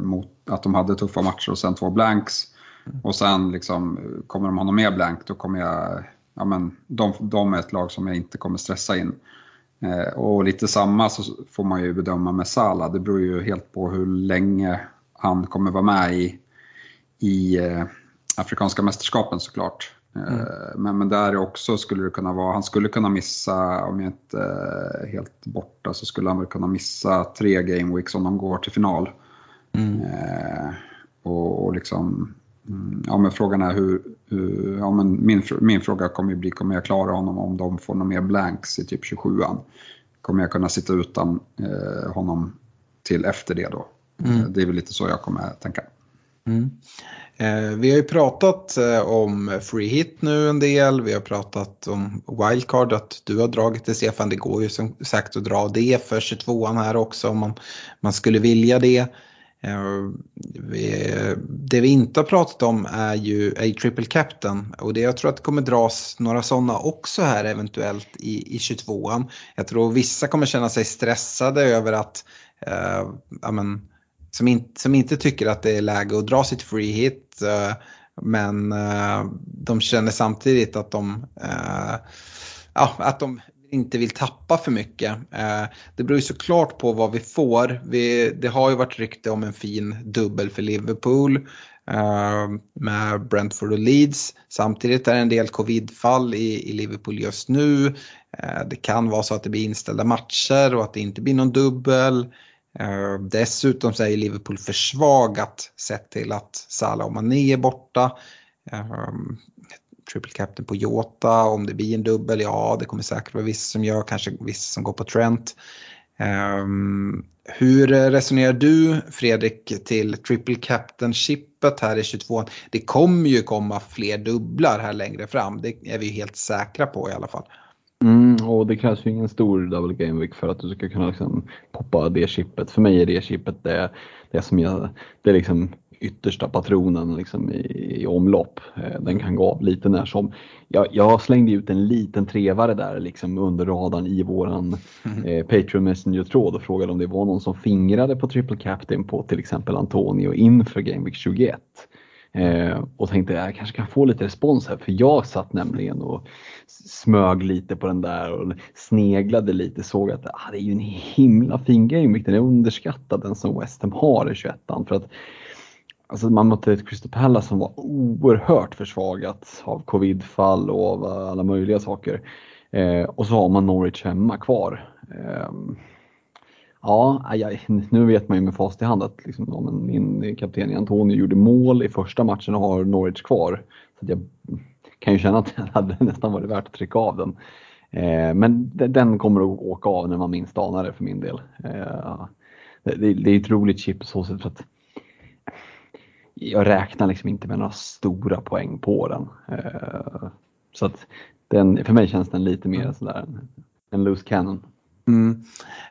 mot att de hade tuffa matcher och sen två blanks. Mm. Och sen liksom, kommer de ha något mer blank då kommer jag, ja men de, de är ett lag som jag inte kommer stressa in. Eh, och lite samma så får man ju bedöma med Salah. Det beror ju helt på hur länge han kommer vara med i, i eh, Afrikanska mästerskapen såklart. Eh, mm. Men, men där också skulle det kunna vara, han skulle kunna missa, om jag inte är helt borta, så skulle han väl kunna missa tre game weeks om de går till final. Mm. och, och liksom ja, men frågan är hur, hur ja, men min, min fråga kommer ju bli, kommer jag klara honom om de får några mer blanks i typ 27an? Kommer jag kunna sitta utan eh, honom till efter det då? Mm. Eh, det är väl lite så jag kommer tänka. Mm. Eh, vi har ju pratat eh, om free hit nu en del, vi har pratat om wildcard, att du har dragit det Stefan, det går ju som sagt att dra det för 22an här också om man, man skulle vilja det. Eh, eh, det vi inte har pratat om är ju A Triple Captain och det, jag tror att det kommer dras några sådana också här eventuellt i, i 22an. Jag tror vissa kommer känna sig stressade över att, eh, amen, som, in, som inte tycker att det är läge att dra sitt free hit. Eh, men eh, de känner samtidigt att de, eh, ja, att de inte vill tappa för mycket. Eh, det beror ju såklart på vad vi får. Vi, det har ju varit rykte om en fin dubbel för Liverpool eh, med Brentford och Leeds. Samtidigt är det en del covidfall i, i Liverpool just nu. Eh, det kan vara så att det blir inställda matcher och att det inte blir någon dubbel. Dessutom så är Liverpool försvagat sett till att Salah och Mané är borta triple captain på Jota. Om det blir en dubbel, ja det kommer säkert vara vissa som gör, kanske vissa som går på Trent. Um, hur resonerar du Fredrik till triple captain-chippet här i 22 Det kommer ju komma fler dubblar här längre fram, det är vi helt säkra på i alla fall. Mm, och det krävs ju ingen stor double game week för att du ska kunna liksom poppa det chippet. För mig är det chippet det, det som jag, det är liksom yttersta patronen liksom i, i omlopp. Eh, den kan gå av lite när som. Jag, jag slängde ut en liten trevare där liksom under radarn i våran mm. eh, Patreon Messenger-tråd och frågade om det var någon som fingrade på Triple Captain på till exempel Antonio inför Game Week 21. Eh, och tänkte jag kanske kan få lite respons här för jag satt nämligen och smög lite på den där och sneglade lite såg att ah, det är ju en himla fin game Den är underskattad den som West Ham har i 21 för att Alltså man mötte ett Crystal Palace som var oerhört försvagat av covidfall och av eh, alla möjliga saker. Eh, och så har man Norwich hemma kvar. Eh, ja, nu vet man ju med fast i hand att liksom, ja, min kapten Antonio gjorde mål i första matchen och har Norwich kvar. Så jag kan ju känna att det hade nästan varit värt att trycka av den. Eh, men den kommer att åka av när man minst anar det för min del. Eh, det, det, är ett roligt chip så sätt för att jag räknar liksom inte med några stora poäng på den. Eh, så att den, för mig känns den lite mer sådär en loose cannon. Mm.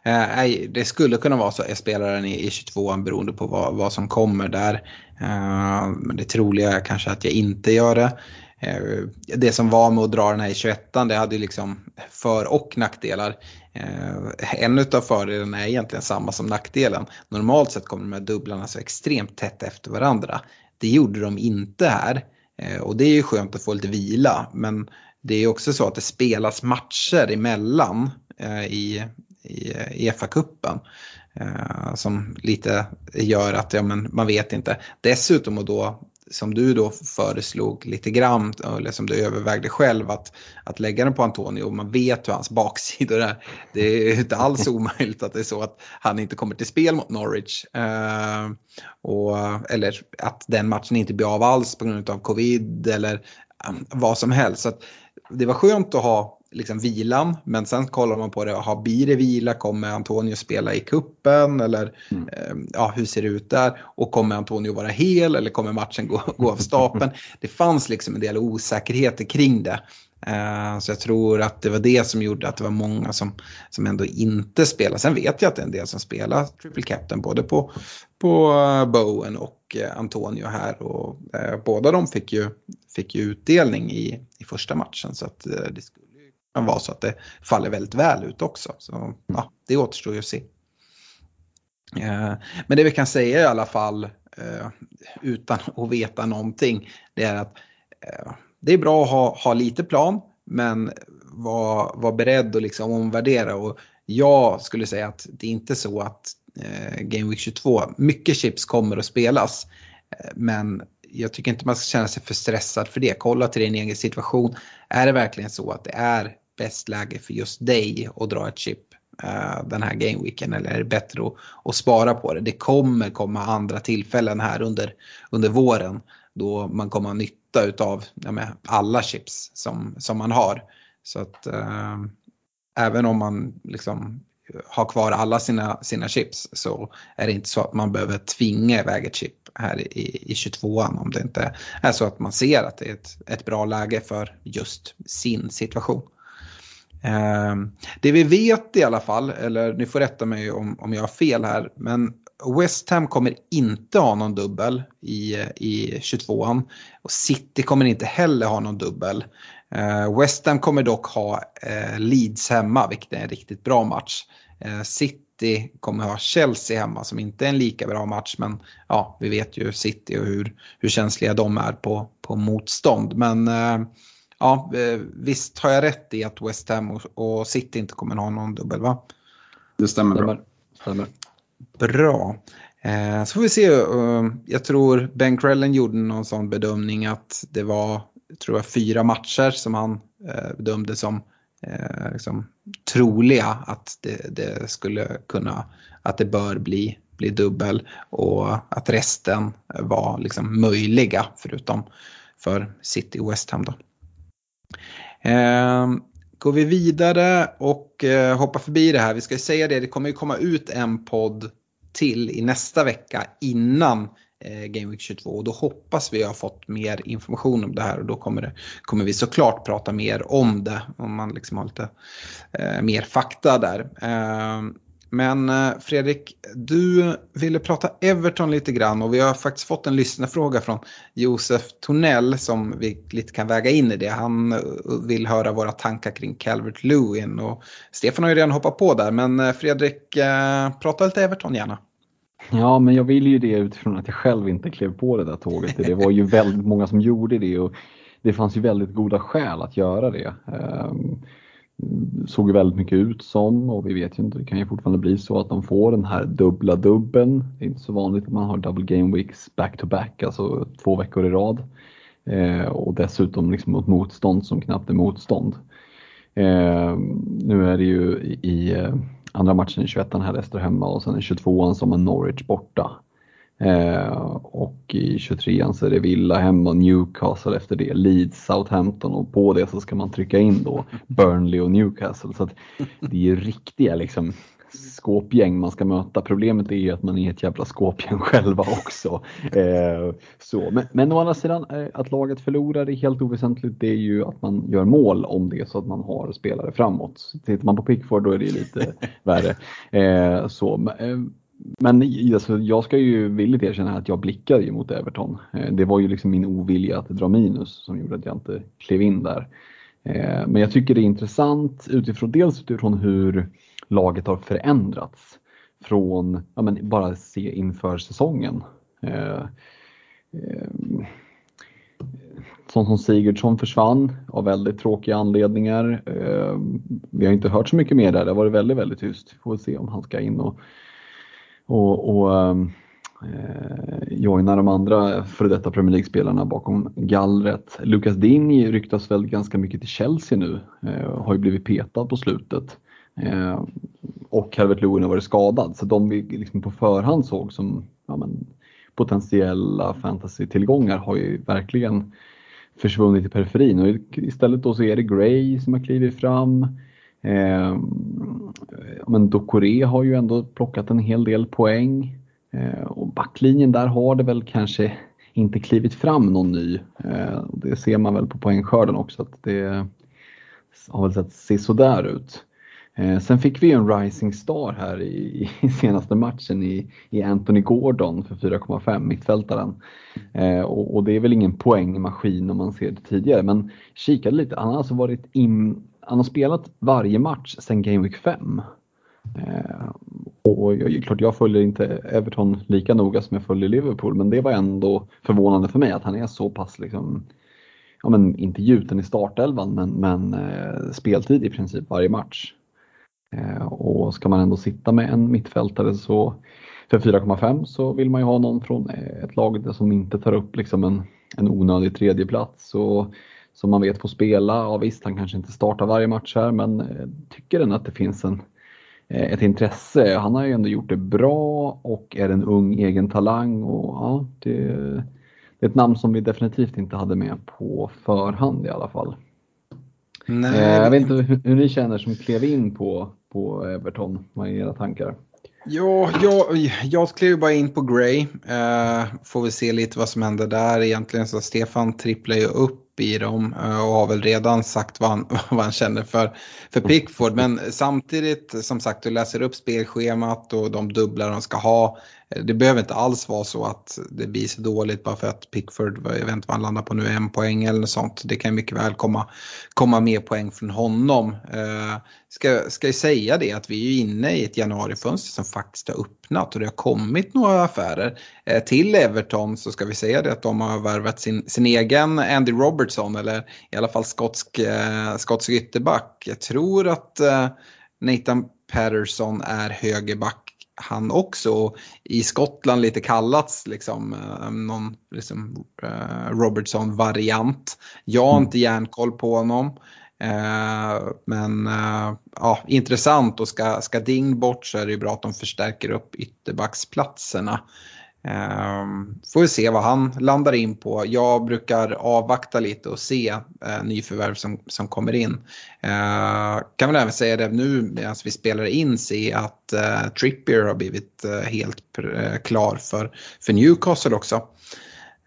Eh, det skulle kunna vara så att spelaren i 22 beroende på vad, vad som kommer där. Eh, men det troliga är kanske att jag inte gör det. Eh, det som var med att dra den här i 21 det hade ju liksom för och nackdelar. Eh, en av fördelarna är egentligen samma som nackdelen. Normalt sett kommer de här dubblarna så extremt tätt efter varandra. Det gjorde de inte här. Eh, och det är ju skönt att få lite vila. Men det är också så att det spelas matcher emellan eh, i, i EFA-cupen. Som lite gör att ja, men man vet inte. Dessutom och då som du då föreslog lite grann, eller som du övervägde själv, att, att lägga den på Antonio. Man vet hur hans baksidor är. Det är inte alls omöjligt att det är så att han inte kommer till spel mot Norwich. Eh, och, eller att den matchen inte blir av alls på grund av covid eller um, vad som helst. Så det var skönt att ha liksom vilan. Men sen kollar man på det, har blir det vila? Kommer Antonio spela i kuppen Eller mm. eh, ja, hur ser det ut där? Och kommer Antonio vara hel eller kommer matchen gå, gå av stapeln? det fanns liksom en del osäkerheter kring det. Eh, så jag tror att det var det som gjorde att det var många som, som ändå inte spelar. Sen vet jag att det är en del som spelar Triple Captain både på, på eh, Bowen och eh, Antonio här. Och, eh, båda de fick ju, fick ju utdelning i, i första matchen. Så att, eh, det skulle vara så att det faller väldigt väl ut också. Så ja, det återstår ju att se. Eh, men det vi kan säga i alla fall eh, utan att veta någonting det är att eh, det är bra att ha, ha lite plan men var, var beredd att liksom omvärdera. Och jag skulle säga att det är inte så att Game Week 22, mycket chips kommer att spelas. Men jag tycker inte man ska känna sig för stressad för det. Kolla till din egen situation. Är det verkligen så att det är bäst läge för just dig att dra ett chip uh, den här gameweeken eller är det bättre att, att, spara på det? Det kommer komma andra tillfällen här under, under våren då man kommer ha nytta utav ja, alla chips som, som man har. Så att uh, även om man liksom har kvar alla sina, sina chips så är det inte så att man behöver tvinga iväg ett chip här i, i 22an om det inte är så att man ser att det är ett, ett bra läge för just sin situation. Ehm, det vi vet i alla fall, eller ni får rätta mig om, om jag har fel här, men West Ham kommer inte ha någon dubbel i, i 22an. Och City kommer inte heller ha någon dubbel. Ehm, West Ham kommer dock ha eh, Leeds hemma, vilket är en riktigt bra match. Eh, City kommer ha Chelsea hemma som inte är en lika bra match. Men ja, vi vet ju City och hur, hur känsliga de är på, på motstånd. Men ehm, ja, eh, visst har jag rätt i att West Ham och, City inte kommer ha någon dubbel va? Det stämmer bra. Stämmer. Bra. Eh, så får vi se. Uh, jag tror Ben Crellen gjorde någon sån bedömning att det var tror jag, fyra matcher som han uh, bedömde som uh, liksom, troliga att det, det, skulle kunna, att det bör bli, bli dubbel och att resten var liksom möjliga förutom för City och West Ham då. Eh, går vi vidare och eh, hoppar förbi det här. Vi ska ju säga det, det kommer ju komma ut en podd till i nästa vecka innan eh, Game Week 22 och då hoppas vi ha fått mer information om det här och då kommer, det, kommer vi såklart prata mer om det om man liksom har lite eh, mer fakta där. Eh, men eh, Fredrik, du ville prata Everton lite grann och vi har faktiskt fått en lyssnarfråga från Josef Tornell som vi lite kan väga in i det. Han eh, vill höra våra tankar kring Calvert Lewin och Stefan har ju redan hoppat på där men eh, Fredrik, prata lite Everton gärna. Ja, men jag vill ju det utifrån att jag själv inte klev på det där tåget. Det var ju väldigt många som gjorde det och det fanns ju väldigt goda skäl att göra det. Ehm, Såg ju väldigt mycket ut som och vi vet ju inte, det kan ju fortfarande bli så att de får den här dubbla dubben. Det är inte så vanligt att man har double game weeks back to back, alltså två veckor i rad. Eh, och dessutom liksom mot motstånd som knappt är motstånd. Eh, nu är det ju i eh, andra matchen i 21 här Leicester hemma och sen i 22an som är Norwich borta. Eh, och i 23an så är det Villa hemma, Newcastle efter det, Leeds, Southampton och på det så ska man trycka in då Burnley och Newcastle. Så det är ju riktiga liksom skåpgäng man ska möta. Problemet är ju att man är ett jävla skåpgäng själva också. Eh, så. Men, men å andra sidan, eh, att laget förlorar är helt oväsentligt. Det är ju att man gör mål om det så att man har spelare framåt. Tittar man på Pickford då är det lite värre. Eh, så. Men alltså, jag ska ju villigt erkänna att jag blickade ju mot Everton. Eh, det var ju liksom min ovilja att dra minus som gjorde att jag inte klev in där. Eh, men jag tycker det är intressant utifrån dels utifrån hur laget har förändrats från, ja men bara se inför säsongen. Eh, Sånt som Sigurdsson försvann av väldigt tråkiga anledningar. Vi har inte hört så mycket mer där, det har varit väldigt, väldigt tyst. Får se om han ska in och, och, och ehm, eh, joina de andra före detta Premier League-spelarna bakom gallret. Lucas Digne ryktas väl ganska mycket till Chelsea nu, eh, har ju blivit petad på slutet. Eh, och Calvert Lewin har varit skadad. Så de vi liksom på förhand såg som ja, men, potentiella fantasy-tillgångar har ju verkligen försvunnit i periferin. Och istället då så är det Gray som har klivit fram. Eh, men Dokore har ju ändå plockat en hel del poäng. Eh, och backlinjen där har det väl kanske inte klivit fram någon ny. Eh, det ser man väl på poängskörden också att det har väl sett sådär ut. Eh, sen fick vi en rising star här i, i senaste matchen i, i, Anthony Gordon för 4,5, mittfältaren. Eh, och, och, det är väl ingen poängmaskin om man ser det tidigare, men kikade lite. Han har alltså varit in, han har spelat varje match sedan Game Week 5. Eh, och jag, klart, jag följer inte Everton lika noga som jag följer Liverpool, men det var ändå förvånande för mig att han är så pass liksom, ja men inte gjuten i startelvan, men, men eh, speltid i princip varje match. Eh, och ska man ändå sitta med en mittfältare så för 4,5 så vill man ju ha någon från eh, ett lag som inte tar upp liksom en, en onödig tredjeplats och som man vet får spela. Ja, visst, han kanske inte startar varje match här men eh, tycker ändå att det finns en, ett intresse. Han har ju ändå gjort det bra och är en ung egen talang och ja, det, det är ett namn som vi definitivt inte hade med på förhand i alla fall. Nej. Jag vet inte hur, ni känner som klev in på på Everton? Vad är era tankar? Ja, jag, jag klev bara in på Gray. Uh, får vi se lite vad som händer där. Egentligen så Stefan tripplar ju upp i dem uh, och har väl redan sagt vad han, vad han känner för, för Pickford. Men samtidigt, som sagt, du läser upp spelschemat och de dubblar de ska ha. Eh, det behöver inte alls vara så att det blir så dåligt bara för att Pickford, jag vet inte vad han landar på nu, en poäng eller något sånt. Det kan mycket väl komma, komma mer poäng från honom. Eh, ska, ska jag säga det att vi är inne i ett januarifönster som faktiskt har öppnat och det har kommit några affärer. Eh, till Everton så ska vi säga det att de har värvat sin, sin egen Andy Robertson eller i alla fall skotsk, eh, skotsk ytterback. Jag tror att eh, Nathan Patterson är högerback han också i Skottland lite kallats liksom eh, någon liksom, uh, Robertson-variant. Jag har mm. inte järnkoll på honom. Uh, men ja, intressant och ska, ska Ding bort så är det ju bra att de förstärker upp ytterbacksplatserna. Um, får vi se vad han landar in på. Jag brukar avvakta lite och se uh, nyförvärv som, som kommer in. Uh, kan väl även säga det nu medan vi spelar in se att uh, Trippier har blivit uh, helt klar för, för Newcastle också.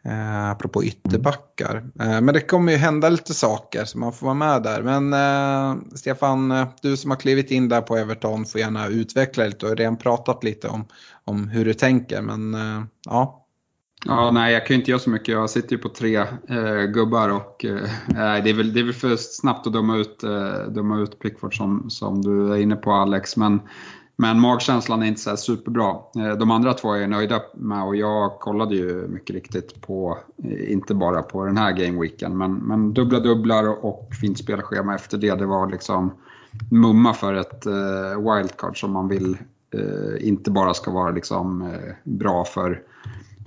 Eh, apropå ytterbackar. Eh, men det kommer ju hända lite saker så man får vara med där. Men eh, Stefan, du som har klivit in där på Everton får gärna utveckla lite och redan pratat lite om, om hur du tänker. Men eh, ja. Ja, nej, jag kan ju inte göra så mycket. Jag sitter ju på tre eh, gubbar och eh, det, är väl, det är väl för snabbt att döma ut, eh, döma ut Pickford som, som du är inne på Alex. Men Men magkänslan är inte så superbra. Eh, de andra två är jag nöjda med och jag kollade ju mycket riktigt på, eh, inte bara på den här gameweeken, men, men dubbla dubblar och fint spelschema efter det. Det var liksom mumma för ett eh, wildcard som man vill eh, inte bara ska vara liksom, eh, bra för,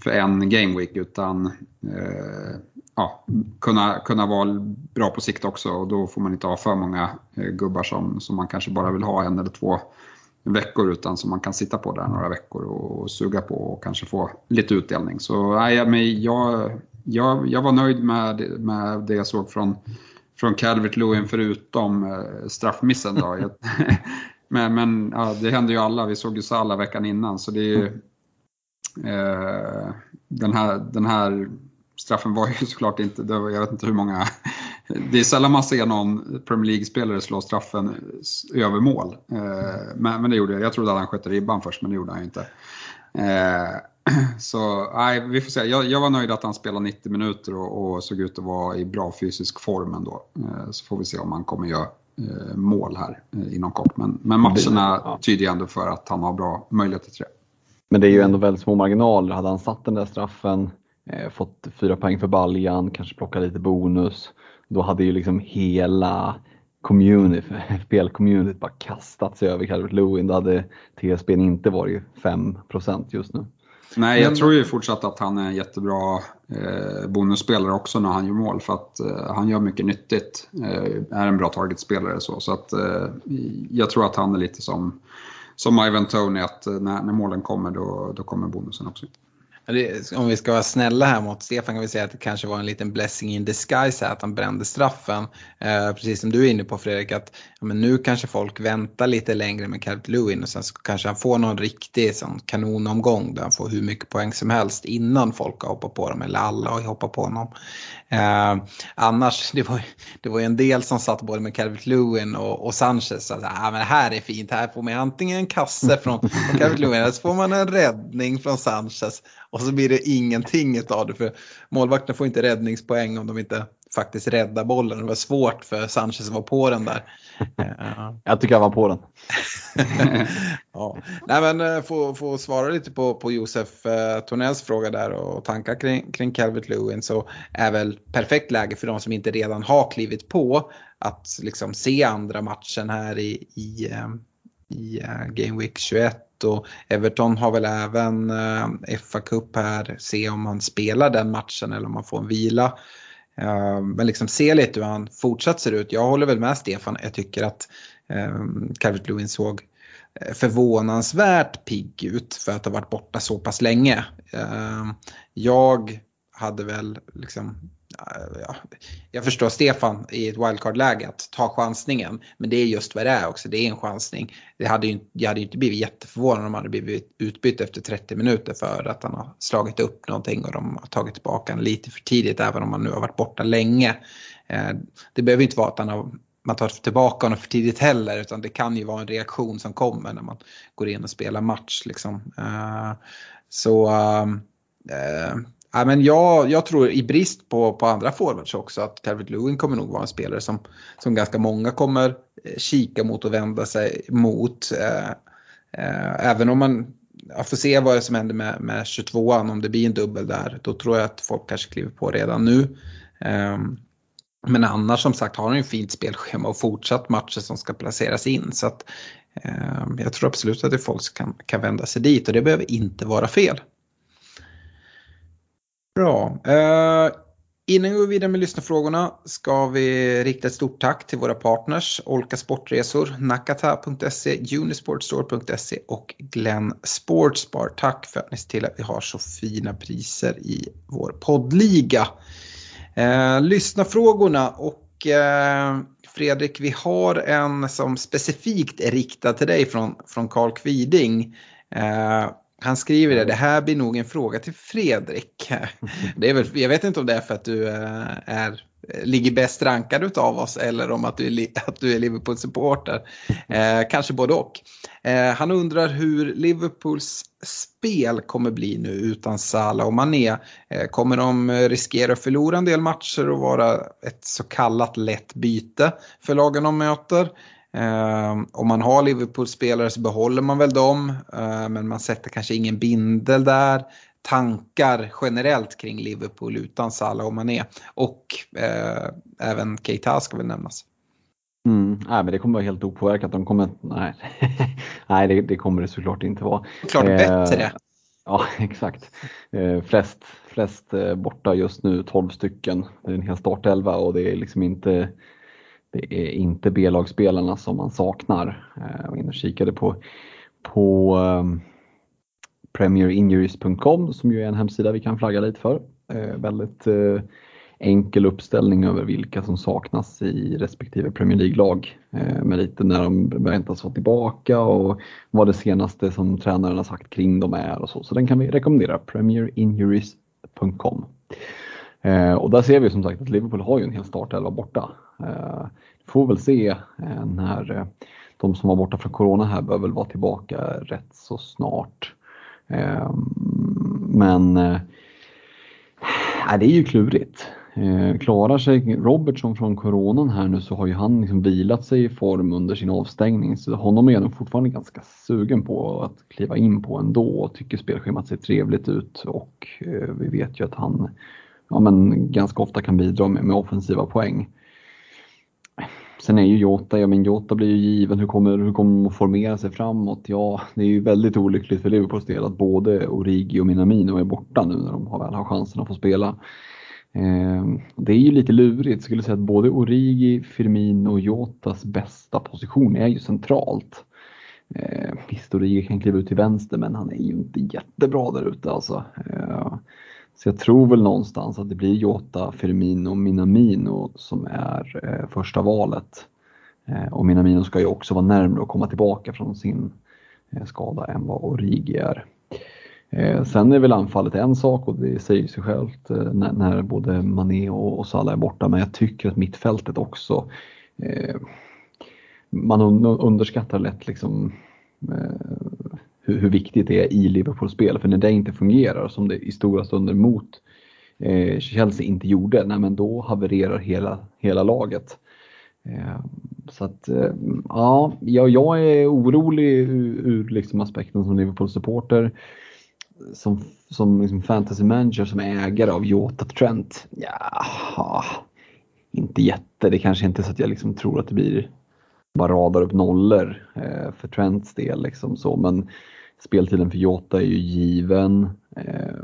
för en gameweek utan eh, ja, kunna, kunna vara bra på sikt också och då får man inte ha för många eh, gubbar som, som man kanske bara vill ha en eller två veckor utan som man kan sitta på där några veckor och suga på och kanske få lite utdelning. Så nej, men jag, jag, jag var nöjd med, med det jag såg från, från Calvert Lewin förutom eh, straffmissen. Då. men men ja, det händer ju alla, vi såg ju Salah veckan innan så det är ju, eh, den, här, den här straffen var ju såklart inte, var, jag vet inte hur många, det är sällan man ser någon Premier League-spelare slå straffen över mål. Eh, men, men det gjorde jag, jag trodde att han sköt ribban först men det gjorde han ju inte. Eh, så nej, vi får se. Jag, jag, var nöjd att han spelade 90 minuter och, och, såg ut att vara i bra fysisk form ändå. Eh, så får vi se om han kommer göra mål här inom kort. Men, men matcherna tyder ändå för att han har bra möjligheter till det. Men det är ju ändå väldigt små marginaler. Hade han satt den där straffen eh, fått fyra poäng för baljan, kanske plocka lite bonus. Då hade ju liksom hela community, FPL-communityt bara kastat sig över Calvert Lewin. Då hade TSB inte varit 5% just nu. Nej, jag tror ju fortsatt att han är en jättebra eh, bonusspelare också när han gör mål för att eh, han gör mycket nyttigt. Eh, är en bra targetspelare så. Så att jag tror att han är lite som, som Ivan Tony att när, när målen kommer då, då kommer bonusen också om vi ska vara snälla här mot Stefan kan vi säga att det kanske var en liten blessing in disguise här att han brände straffen. Eh, precis som du är inne på Fredrik att ja, men nu kanske folk väntar lite längre med Calvert Lewin och sen så kanske han får någon riktig sån kanonomgång där han får hur mycket poäng som helst innan folk har hoppat på dem eller alla har hoppat på honom. Eh, annars, det var, det var ju en del som satt både med Calvert Lewin och, och Sanchez. Att, ah, men det här är fint, här får man antingen en kasse från, från Calvert Lewin eller så får man en räddning från Sanchez. Och så blir det ingenting av det för målvakterna får inte räddningspoäng om de inte faktiskt räddar bollen. Det var svårt för Sanchez att vara på den där. Jag tycker han var på den. ja. Nej, men eh, få, få svara lite på, på Josef eh, Tornells fråga där och tankar kring, kring Calvert Lewin så är väl perfekt läge för de som inte redan har klivit på att liksom se andra matchen här i, i, eh, i Game Week 21 och Everton har väl även eh, FA Cup här, se om man spelar den matchen eller om man får en vila. Eh, men liksom se lite hur han fortsatt ser ut. Jag håller väl med Stefan, jag tycker att uh, Calvert Lewin såg förvånansvärt pigg ut för att ha varit borta så pass länge. Jag hade väl liksom ja, jag förstår Stefan i ett wildcard-läge att ta chansningen. Men det är just vad det är också, det är en chansning. Det hade ju, jag hade ju inte blivit jätteförvånad om han hade blivit utbytt efter 30 minuter för att han har slagit upp någonting och de har tagit tillbaka honom lite för tidigt även om han nu har varit borta länge. Eh, det behöver inte vara att han har man tar tillbaka honom för tidigt heller utan det kan ju vara en reaktion som kommer när man går in och spelar match. Liksom. Eh, så eh, Ja, men jag, jag tror i brist på, på andra forwards också att Calvert Lewin kommer nog vara en spelare som, som ganska många kommer eh, kika mot och vända sig mot. Eh, eh, även om man jag får se vad som händer med, med 22an, om det blir en dubbel där. Då tror jag att folk kanske kliver på redan nu. Eh, men annars som sagt har han ju fint spelschema och fortsatt matcher som ska placeras in. Så att, ehm, jag tror absolut att det folk kan, kan vända sig dit och det behöver inte vara fel. Bra. Uh, innan vi går vidare med lyssnarfrågorna ska vi rikta ett stort tack till våra partners Olka Sportresor, Nakata.se, Unisportstore.se och Glenn Sportsbar. Tack för att ni ser till att vi har så fina priser i vår poddliga. Uh, lyssnarfrågorna och uh, Fredrik, vi har en som specifikt är riktad till dig från, från Carl Kviding. Han skriver det, det här blir nog en fråga till Fredrik. Det är väl, jag vet inte om det är för att du eh, är, ligger bäst rankad av oss eller om att du är, att du är Liverpool-supporter. Eh, kanske både och. Eh, han undrar hur Liverpools spel kommer bli nu utan Salah och Mané. Eh, kommer de riskera att förlora en del matcher och vara ett så kallat lätt byte för lagen de möter? Uh, om man har Liverpool-spelare så behåller man väl dem, uh, men man sätter kanske ingen bindel där. Tankar generellt kring Liverpool utan Salah och Mané. Och uh, även Keita ska väl nämnas. Mm, nej, men det kommer vara helt opåverkat. De kommer, nej, nej det, det, kommer det såklart inte vara. Klart bättre. Ja, exakt. Eh, flest, flest eh, borta just nu, 12 stycken. Det är en hel startelva och det är liksom inte det är inte B-lagsspelarna som man saknar. Jag var inne och kikade på, på ehm, premierinjuries.com som ju är en hemsida vi kan flagga lite för. Eh, väldigt eh, enkel uppställning över vilka som saknas i respektive Premier League-lag. Eh, med lite när de väntas vara tillbaka och vad det senaste som tränaren har sagt kring dem är och så. Så den kan vi rekommendera, premierinjuries.com. Eh, och där ser vi som sagt att Liverpool har ju en hel startelva borta. Eh, får väl se eh, när eh, de som var borta från Corona här bör väl vara tillbaka rätt så snart. Eh, men eh, äh, det är ju klurigt. Eh, klarar sig Robertson från coronan här nu så har ju han liksom vilat sig i form under sin avstängning så honom är jag nog fortfarande ganska sugen på att kliva in på ändå och tycker spelschemat ser trevligt ut och eh, vi vet ju att han ja, men ganska ofta kan bidra med, med offensiva poäng. Sen är ju Jota, ja men Jota blir ju given, hur kommer, hur kommer de att formera sig framåt? Ja, det är ju väldigt olyckligt för Liverpools del att både Origi och Minamino är borta nu när de har väl har chansen att få spela. Eh, det är ju lite lurigt, jag skulle säga att både Origi, Firmino och Jotas bästa position är ju centralt. Eh, visst, Origi kan kliva ut till vänster men han är ju inte jättebra där ute alltså. Eh, så jag tror väl någonstans att det blir Jota, Firmino Minamino som är eh, första valet. Eh, och Minamino ska ju också vara närmare att komma tillbaka från sin eh, skada än vad Origi är. Eh, sen är väl anfallet en sak och det säger sig självt eh, när, när, både Mané och, och Salah är borta men jag tycker att mittfältet också eh, man underskattar lätt liksom hur, hur viktigt det är i Liverpools spel. För när det inte fungerar, som det i stora stunder mot eh, Chelsea inte gjorde, nej, men då havererar hela, hela laget. Eh, så att, eh, ja, jag är orolig ur, ur liksom aspekten som Liverpool-supporter. Som, som liksom fantasy manager, som ägare av Jota Trent. Ja, inte jätte. Det kanske inte är så att jag liksom tror att det blir bara radar upp nollor eh, för Trents del. Liksom så. Men Speltiden för Jota är ju given. Eh,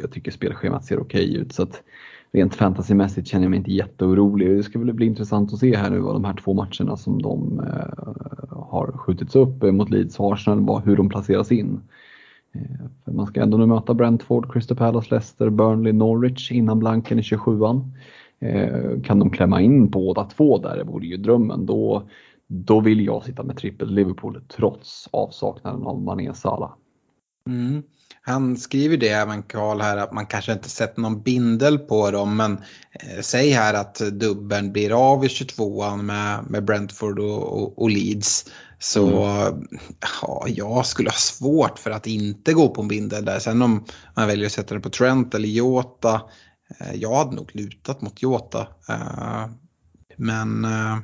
jag tycker spelschemat ser okej okay ut så att rent fantasymässigt känner jag mig inte jätteorolig. Det ska väl bli intressant att se här nu vad de här två matcherna som de eh, har skjutits upp mot Leeds och Arsenal, hur de placeras in. Eh, för man ska ändå nu möta Brentford, Crystal Palace, Leicester, Burnley, Norwich innan blanken i 27an. Kan de klämma in båda två där, det vore ju drömmen. Då då vill jag sitta med trippel Liverpool trots avsaknaden av Mané Salah. Mm. Han skriver det även Karl här att man kanske inte sätter någon bindel på dem men eh, säg här att dubbeln blir av i 22an med, med Brentford och, och, och Leeds. Så mm. ja, jag skulle ha svårt för att inte gå på en bindel där. Sen om man väljer att sätta det på Trent eller Jota. Eh, jag hade nog lutat mot Jota. Eh, men eh,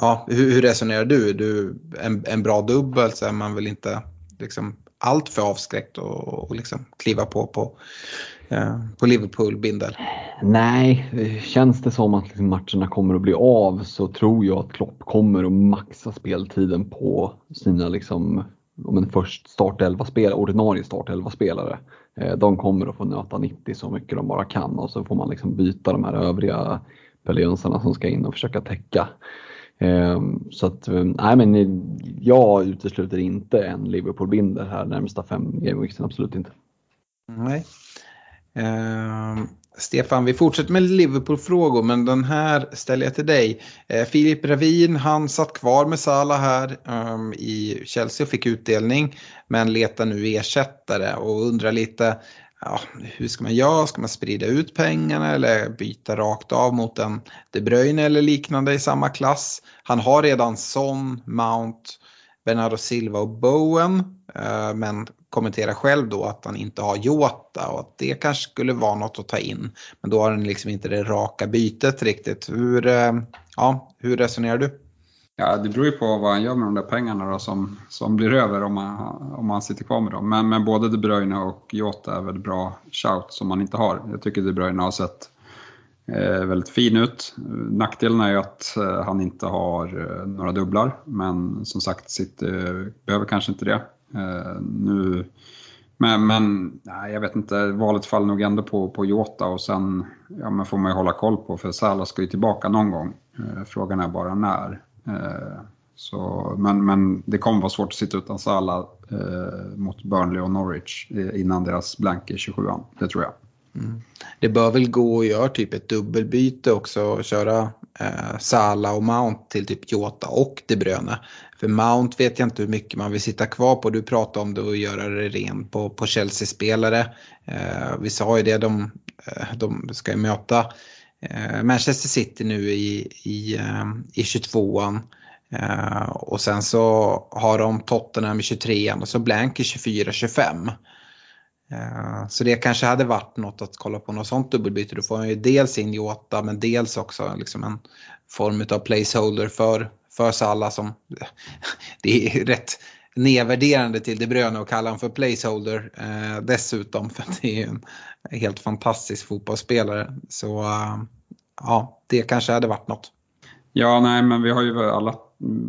ja, hur, hur, resonerar du? du en, en bra dubbel så är man väl inte liksom allt för avskräckt och, och liksom kliva på på, eh, på Liverpool-bindel? Nej, känns det som att liksom matcherna kommer att bli av så tror jag att Klopp kommer att maxa speltiden på sina liksom, om en först startelva spelare, ordinarie startelva spelare. Eh, de kommer att få nöta 90 så mycket de bara kan och så får man liksom byta de här övriga peljönsarna som ska in och försöka täcka Ehm, så att, eh, nej men jag utesluter inte en Liverpool-binder här närmsta fem gameweeksen, absolut inte. Nej. Uh, Stefan, vi fortsätter med Liverpool-frågor men den här ställer jag till dig. Uh, Filip Ravin, han satt kvar med Salah här um, i Chelsea och fick utdelning men letar nu ersättare och undrar lite ja, hur ska man göra? Ska man sprida ut pengarna eller byta rakt av mot en De Bruyne eller liknande i samma klass? Han har redan Son, Mount, Bernardo Silva och Bowen. Eh, men kommenterar själv då att han inte har Jota och att det kanske skulle vara något att ta in. Men då har han liksom inte det raka bytet riktigt. Hur, eh, ja, hur resonerar du? Ja, det beror ju på vad han gör med de där pengarna då, som, som blir över om han, om han sitter kvar med dem. Men, men både De Bruyne och Jota är väl bra shout som man inte har. Jag tycker De Bruyne har sett eh, väldigt fin ut. Nackdelen är ju att eh, han inte har eh, några dubblar, men som sagt City behöver kanske inte det. Eh, nu, men, men nej, jag vet inte, valet faller nog ändå på, på Jota och sen ja, men får man ju hålla koll på för Salah ska ju tillbaka någon gång. Eh, frågan är bara när. Eh, så, men, men det kommer vara svårt att sitta utan Salah eh, mot Burnley och Norwich eh, innan deras blank i 27 Det tror jag. Mm. Det bör väl gå att göra typ ett dubbelbyte också och köra eh, Sala och Mount till typ Jota och De Bruyne. För Mount vet jag inte hur mycket man vill sitta kvar på. Du pratade om det och göra det ren på, på Chelsea-spelare. Eh, vi sa ju det, de, eh, de ska ju möta eh, Eh, Manchester City nu i, i, eh, i 22an. Eh, och sen så har de Tottenham i 23an och så Blank i 24-25. Eh, så det kanske hade varit något att kolla på något sånt dubbelbyte. Då får man ju dels in Jota men dels också liksom en form av placeholder för, för Salla som det är rätt nedvärderande till De Bruyne och kalla honom för placeholder eh, dessutom för att det är en helt fantastisk fotbollsspelare. Så eh, ja, det kanske hade varit något. Ja, nej, men vi har ju alla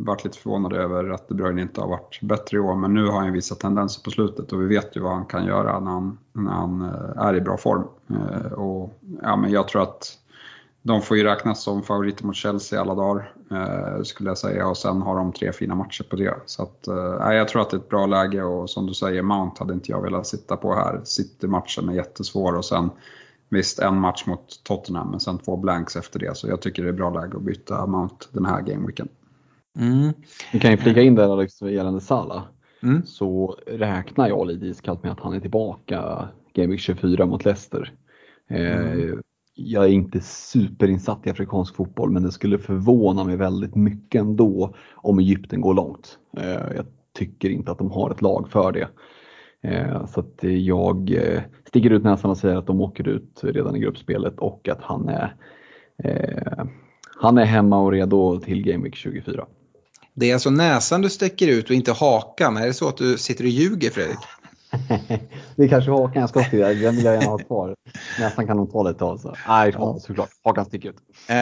varit lite förvånade över att De Bruyne inte har varit bättre i år, men nu har han ju visat tendenser på slutet och vi vet ju vad han kan göra när han, när han eh, är i bra form. Eh, och, ja, men jag tror att de får ju räknas som favoriter mot Chelsea alla dagar, eh, skulle jag säga, och sen har de tre fina matcher på det. Så att, eh, jag tror att det är ett bra läge och som du säger, Mount hade inte jag velat sitta på här. City-matchen är jättesvår och sen Visst, en match mot Tottenham men sen två blanks efter det. Så jag tycker det är bra läge att byta Mount den här gameweeken. Mm. Vi kan ju flika in där Alex gällande Salah. Mm. Så räknar jag lite iskallt med att han är tillbaka Game 24 mot Leicester. Eh, mm. Jag är inte superinsatt i afrikansk fotboll men det skulle förvåna mig väldigt mycket ändå om Egypten går långt. Eh, jag tycker inte att de har ett lag för det. Eh, så att jag eh, sticker ut näsan och säger att de åker ut redan i gruppspelet och att han är, han är hemma och redo till Game Week 24. Det är alltså näsan du sticker ut och inte hakan. Är det så att du sitter och ljuger Fredrik? det är kanske hakan jag ska till. Den vill jag gärna ha kvar. Nästan kan de ta lite av. Så. Nej, ja. såklart. Hakan sticker ut. Eh,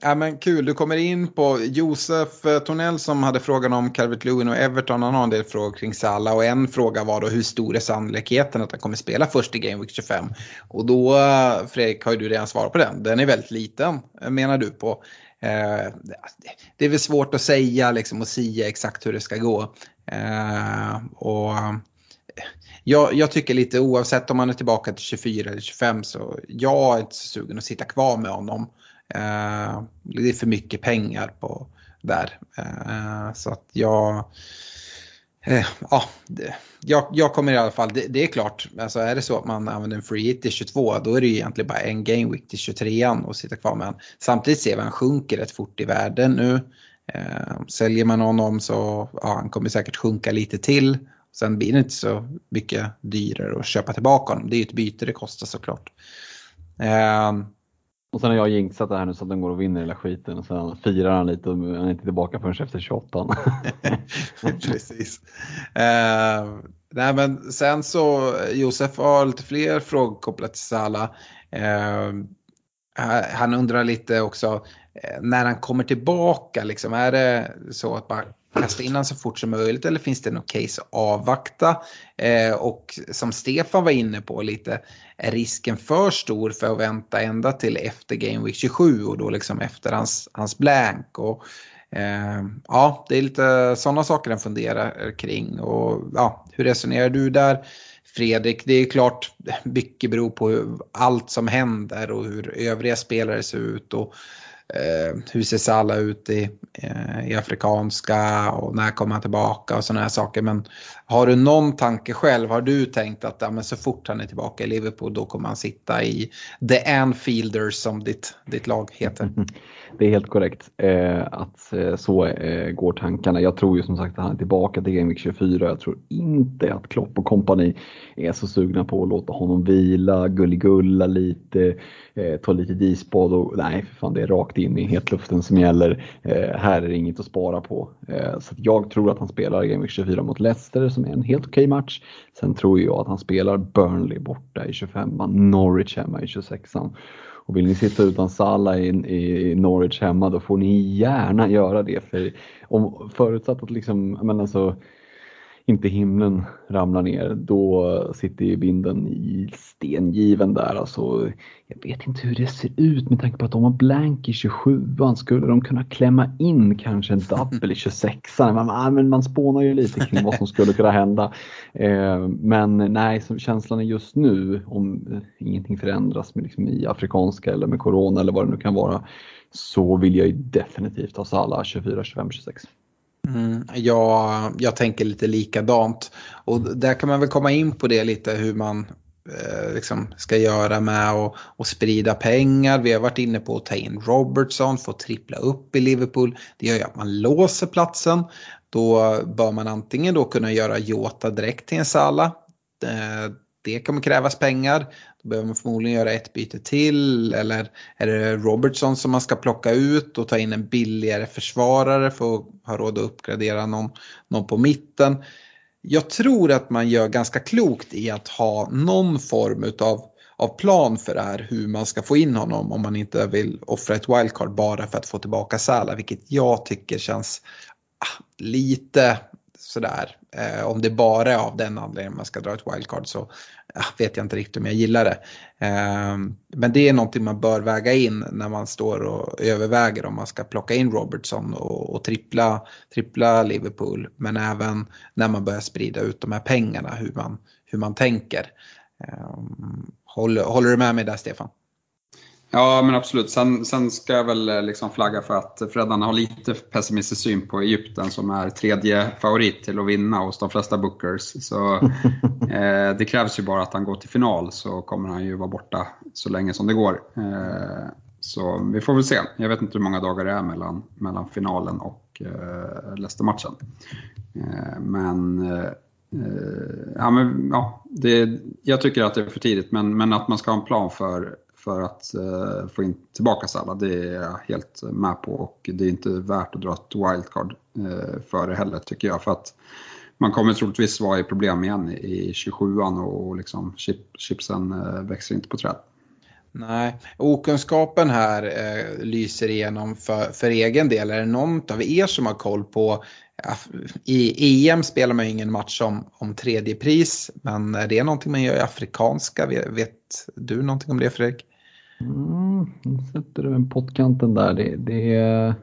ja, men kul, du kommer in på Josef eh, Tornell som hade frågan om Calvert Lewin och Everton. Han har en del frågor kring Salah och en fråga var då hur stor är sannolikheten att han kommer spela först i Game Week 25? Och då eh, Fredrik har ju du redan svarat på den. Den är väldigt liten menar du på. Eh, det är väl svårt att säga liksom, och säga exakt hur det ska gå. Eh, och jag, jag, tycker lite oavsett om han är tillbaka till 24 eller 25 så jag är inte så sugen att sitta kvar med honom. Eh, det är för mycket pengar på där. Eh, så att jag... Eh, ja, det, jag, jag, kommer i alla fall, det, det, är klart, alltså är det så att man använder en free hit till 22 då är det ju egentligen bara en game week till 23 och sitta kvar med honom. Samtidigt ser vi att han sjunker rätt fort i världen nu. Eh, säljer man honom så ja, han kommer säkert sjunka lite till. Sen blir det inte så mycket dyrare att köpa tillbaka honom. Det är ju ett byte det kostar såklart. Eh, och sen har jag jinxat det här nu så att den går och vinner hela skiten och sen firar han lite och han är inte tillbaka förrän efter 28. Precis. Eh, nej men sen så, Josef har lite fler frågor kopplat till Sala. Eh, han undrar lite också eh, när han kommer tillbaka, liksom, är det så att bara kasta in honom så fort som möjligt eller finns det något case att avvakta? Eh, och som Stefan var inne på lite, är risken för stor för att vänta ända till efter Game Week 27 och då liksom efter hans, hans blank? Och, eh, ja, det är lite sådana saker han funderar kring. Och ja, hur resonerar du där? Fredrik, det är klart mycket beror på hur, allt som händer och hur övriga spelare ser ut. Och eh, hur ser Salah ut i, eh, i afrikanska och när kommer han tillbaka och sådana här saker. Men har du någon tanke själv? Har du tänkt att ja, men så fort han är tillbaka i Liverpool då kommer han sitta i The Anfielders som ditt, ditt lag heter? Det är helt korrekt eh, att eh, så eh, går tankarna. Jag tror ju som sagt att han är tillbaka till Game Week 24. Jag tror inte att Klopp och kompani är så sugna på att låta honom vila, gulligulla lite, eh, ta lite disbad och nej, för fan det är rakt in i hetluften som gäller. Eh, här är det inget att spara på. Eh, så jag tror att han spelar Game Week 24 mot Leicester som är en helt okej match. Sen tror jag att han spelar Burnley borta i 25an, Norwich hemma i 26an. och vill ni sitta utan Salah i, i Norwich hemma då får ni gärna göra det. För om, förutsatt att liksom, men alltså, inte himlen ramlar ner, då sitter ju vinden i stengiven där. Alltså, jag vet inte hur det ser ut med tanke på att de har blank i 27an. Skulle de kunna klämma in kanske en double i 26an? Man, ah, men man spånar ju lite kring vad som skulle kunna hända. Eh, men nej, känslan är just nu, om ingenting förändras med liksom i afrikanska eller med corona eller vad det nu kan vara, så vill jag ju definitivt ha Salah 24, 25, 26. Mm, ja, jag tänker lite likadant. Och där kan man väl komma in på det lite hur man eh, liksom ska göra med att sprida pengar. Vi har varit inne på att ta in Robertson, få trippla upp i Liverpool. Det gör ju att man låser platsen. Då bör man antingen då kunna göra Jota direkt till en Sala. Eh, det kommer krävas pengar. Då behöver man förmodligen göra ett byte till eller är det Robertson som man ska plocka ut och ta in en billigare försvarare för att ha råd att uppgradera någon, någon på mitten. Jag tror att man gör ganska klokt i att ha någon form utav av plan för det här hur man ska få in honom om man inte vill offra ett wildcard bara för att få tillbaka Salah vilket jag tycker känns ah, lite sådär. Eh, om det bara är av den anledningen man ska dra ett wildcard så ja, vet jag inte riktigt om jag gillar det. Eh, men det är någonting man bör väga in när man står och överväger om man ska plocka in Robertson och, och trippla, trippla Liverpool. Men även när man börjar sprida ut de här pengarna, hur man, hur man tänker. Eh, håller, håller du med mig där Stefan? Ja, men absolut. Sen, sen ska jag väl eh, liksom flagga för att Freddan har lite pessimistisk syn på Egypten som är tredje favorit till att vinna hos de flesta bookers. Så eh, det krävs ju bara att han går till final så kommer han ju vara borta så länge som det går. Eh, så vi får väl se. Jag vet inte hur många dagar det är mellan, mellan finalen och eh, Leicester-matchen. Eh, men eh, ja, men, ja, det, jag tycker att det är för tidigt, men, men att man ska ha en plan för för att eh, få in tillbaka Salah. Det är jag helt med på och det är inte värt att dra ett wildcard eh, för det heller tycker jag. För att man kommer troligtvis vara i problem igen i 27an och liksom chip, chipsen eh, växer inte på träd. Nej, okunskapen här eh, lyser igenom för, för egen del. Är det någon av er som har koll på i EM spelar man ju ingen match om, om tredje pris, men är det någonting man gör i afrikanska? Vet, vet du någonting om det Fredrik? Mm, sätter du en pottkanten där. Det, det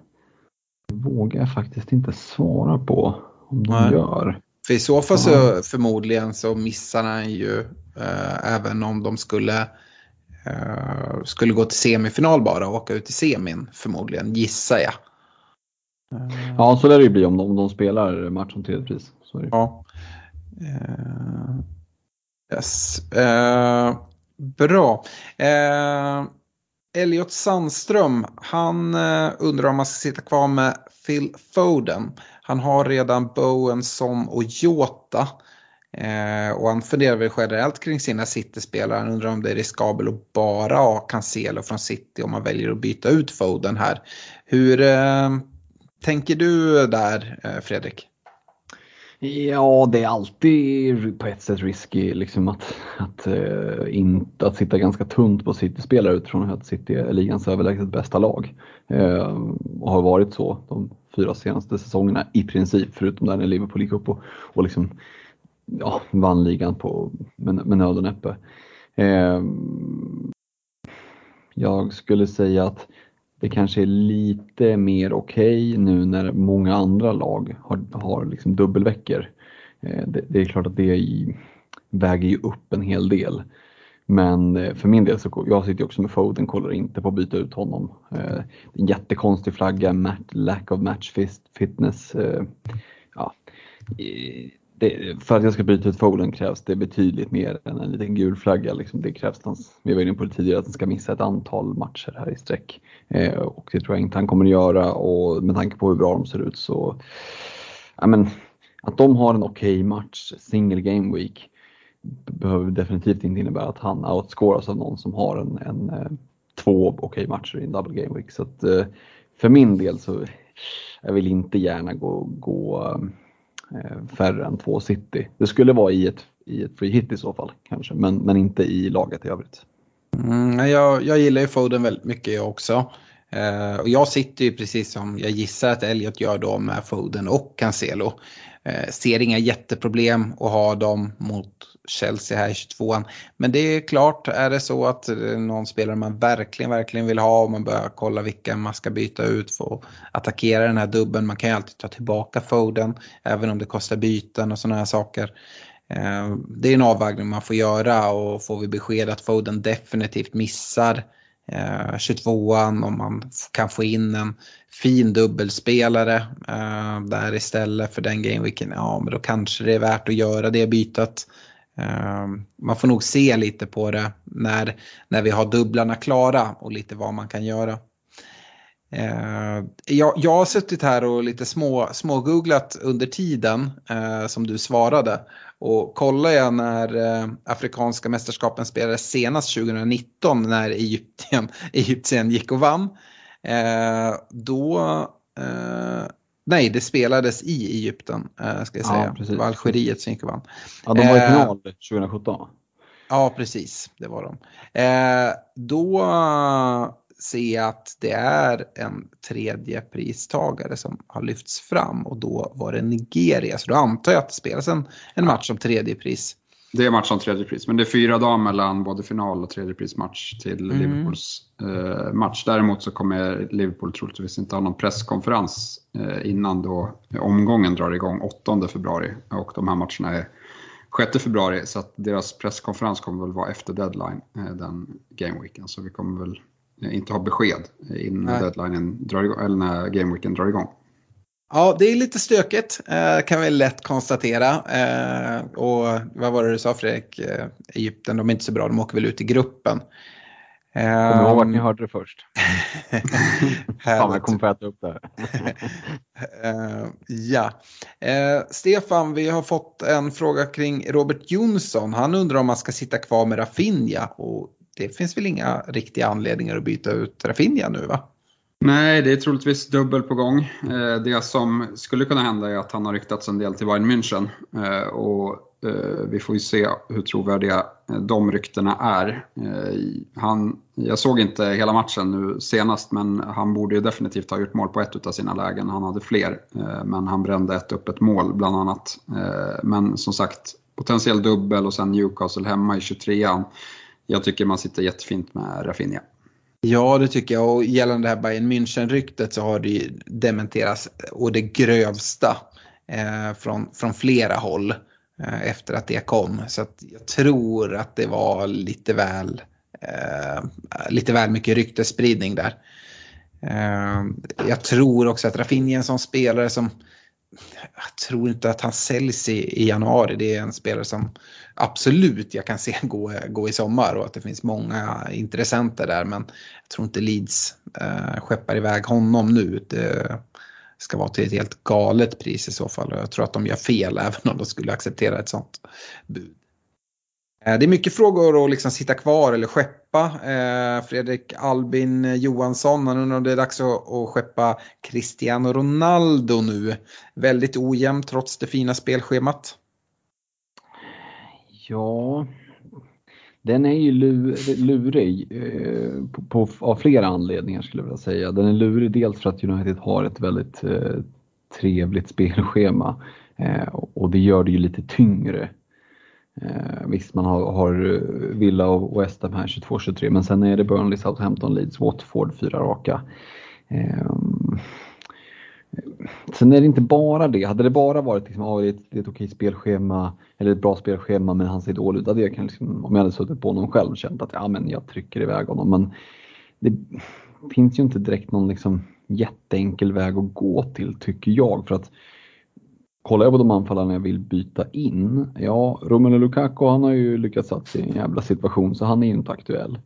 vågar jag faktiskt inte svara på om de Nej. gör. För i så fall så förmodligen så missar han ju eh, även om de skulle, eh, skulle gå till semifinal bara och åka ut i semin förmodligen, gissar jag. Ja, så lär det ju bli om de, om de spelar match om tredje pris. Ja. Uh, yes. Uh, Bra. Eh, Elliot Sandström, han eh, undrar om man ska sitta kvar med Phil Foden. Han har redan Bowen som och Jota. Eh, och han funderar väl generellt kring sina City-spelare. Han undrar om det är riskabelt att bara ha Cancelo från City om man väljer att byta ut Foden här. Hur eh, tänker du där, eh, Fredrik? Ja, det är alltid på ett sätt risky liksom att, att, eh, uh, inte, att sitta ganska tunt på City-spelare utifrån att City är ligans överlägset bästa lag. Uh, och har varit så de fyra senaste säsongerna i princip, förutom där när Liverpool gick upp och, och liksom, ja, vann ligan på, med, med nöd och näppe. Uh, jag skulle säga att det kanske är lite mer okej okay nu när många andra lag har, har liksom dubbelveckor. Eh, det, det, är klart att det väger ju upp en hel del. Men eh, för min del så jag sitter också med Foden, kollar inte på att byta ut honom. Eh, en jättekonstig flagga, lack of match fitness. Eh, ja, eh, det, för att jag ska byta ut Foden krävs det betydligt mer än en liten gul flagga. Liksom. Det krävs, vi var inne på det tidigare, att han ska missa ett antal matcher här i sträck. Eh, och det tror jag inte han kommer att göra och med tanke på hur bra de ser ut så, ja men att de har en okej okay match, single game week, behöver definitivt inte innebära att han outscoras av någon som har en, en, eh, två okej okay matcher i en double game week. Så att, eh, för min del så jag vill inte gärna gå, gå eh, Eh, färre än två city. Det skulle vara i ett, i ett free hit i så fall kanske, men, men inte i laget i övrigt. Mm, jag, jag gillar ju Foden väldigt mycket jag också. Eh, och jag sitter ju precis som jag gissar att Elliot gör då med Foden och Cancelo. Eh, ser inga jätteproblem att ha dem mot Chelsea här i 22an. Men det är klart, är det så att eh, någon spelare man verkligen, verkligen vill ha och man börjar kolla vilka man ska byta ut för att attackera den här dubben. Man kan ju alltid ta tillbaka Foden, även om det kostar byten och sådana här saker. Eh, det är en avvägning man får göra och får vi besked att Foden definitivt missar eh, 22an om man kan få in en fin dubbelspelare där istället för den gameweeken, ja men då kanske det är värt att göra det bytet. Ehm, man får nog se lite på det när, när vi har dubblarna klara och lite vad man kan göra. Ehm, jag, jag har suttit här och lite små, smågooglat under tiden eh, som du svarade. Och kollar jag när eh, Afrikanska mästerskapen spelades senast 2019 när Egypten, Egypten gick och vann. Eh, då, nej det spelades i Egypten eh, ska jag säga. Ja. Det var Algeriet som gick och vann. Ja, de var i eh, final 2017. Ja, precis. Det var de. Eh, då se att det är en tredje pristagare som har lyfts fram och då var det Nigeria. Så då antar jag att det spelas en, en match om tredje pris. Det är match om tredje pris, men det är fyra dagar mellan både final och tredje prismatch till mm. Liverpools eh, match. Däremot så kommer Liverpool troligtvis inte ha någon presskonferens eh, innan då omgången drar igång 8 februari och de här matcherna är 6 februari så att deras presskonferens kommer väl vara efter deadline eh, den gameweeken. Så vi kommer väl inte har besked innan Nej. deadlinen drar igång, eller när gameweeken drar igång. Ja, det är lite stökigt eh, kan vi lätt konstatera. Eh, och vad var det du sa Fredrik? Eh, Egypten, de är inte så bra, de åker väl ut i gruppen. Kommer ihåg att ni hörde det först. Fan, jag kommer få äta upp det uh, Ja. Uh, Stefan, vi har fått en fråga kring Robert Jonsson. Han undrar om man ska sitta kvar med Rafinha och det finns väl inga riktiga anledningar att byta ut Rafinha nu va? Nej, det är troligtvis dubbel på gång. Eh, det som skulle kunna hända är att han har ryktats en del till Bayern München. Eh, och eh, vi får ju se hur trovärdiga de ryktena är. Han, jag såg inte hela matchen nu senast, men han borde ju definitivt ha gjort mål på ett av sina lägen. Han hade fler, men han brände ett öppet mål bland annat. Men som sagt, potentiell dubbel och sen Newcastle hemma i 23an jag tycker man sitter jättefint med Rafinha. Ja, det tycker jag. Och gällande det här Bayern München-ryktet så har det ju dementerats och det grövsta eh, från, från flera håll eh, efter att det kom. Så att jag tror att det var lite väl, eh, lite väl mycket ryktesspridning där. Eh, jag tror också att Rafinha är en sån spelare som jag tror inte att han säljs i, i januari. Det är en spelare som absolut jag kan se gå, gå i sommar och att det finns många intressenter där. Men jag tror inte Leeds eh, skeppar iväg honom nu. Det ska vara till ett helt galet pris i så fall. Och jag tror att de gör fel även om de skulle acceptera ett sånt bud. Eh, det är mycket frågor att liksom sitta kvar eller skeppa. Eh, Fredrik Albin Johansson, han undrar om det är dags att skeppa Cristiano Ronaldo nu. Väldigt ojämn trots det fina spelschemat. Ja, den är ju lurig eh, på, på, av flera anledningar skulle jag vilja säga. Den är lurig dels för att United har ett väldigt trevligt spelschema och det gör det ju lite tyngre. Eh, visst, man har, har eh, Villa och West Ham här 22-23 men sen är det Burnley, Southampton, Leeds, Watford, fyra raka. Eh, Sen är det inte bara det. Hade det bara varit liksom, ah, det, är ett, det är ett okej spelschema eller ett bra spelschema men han ser dålig ut. Hade jag kan liksom, om jag hade suttit på honom själv känt att ja, men jag trycker iväg honom. Men det finns ju inte direkt någon liksom, jätteenkel väg att gå till tycker jag. För att Kollar jag på de anfallarna jag vill byta in, ja Romelu Lukaku han har ju lyckats satt sig i en jävla situation så han är ju inte aktuell.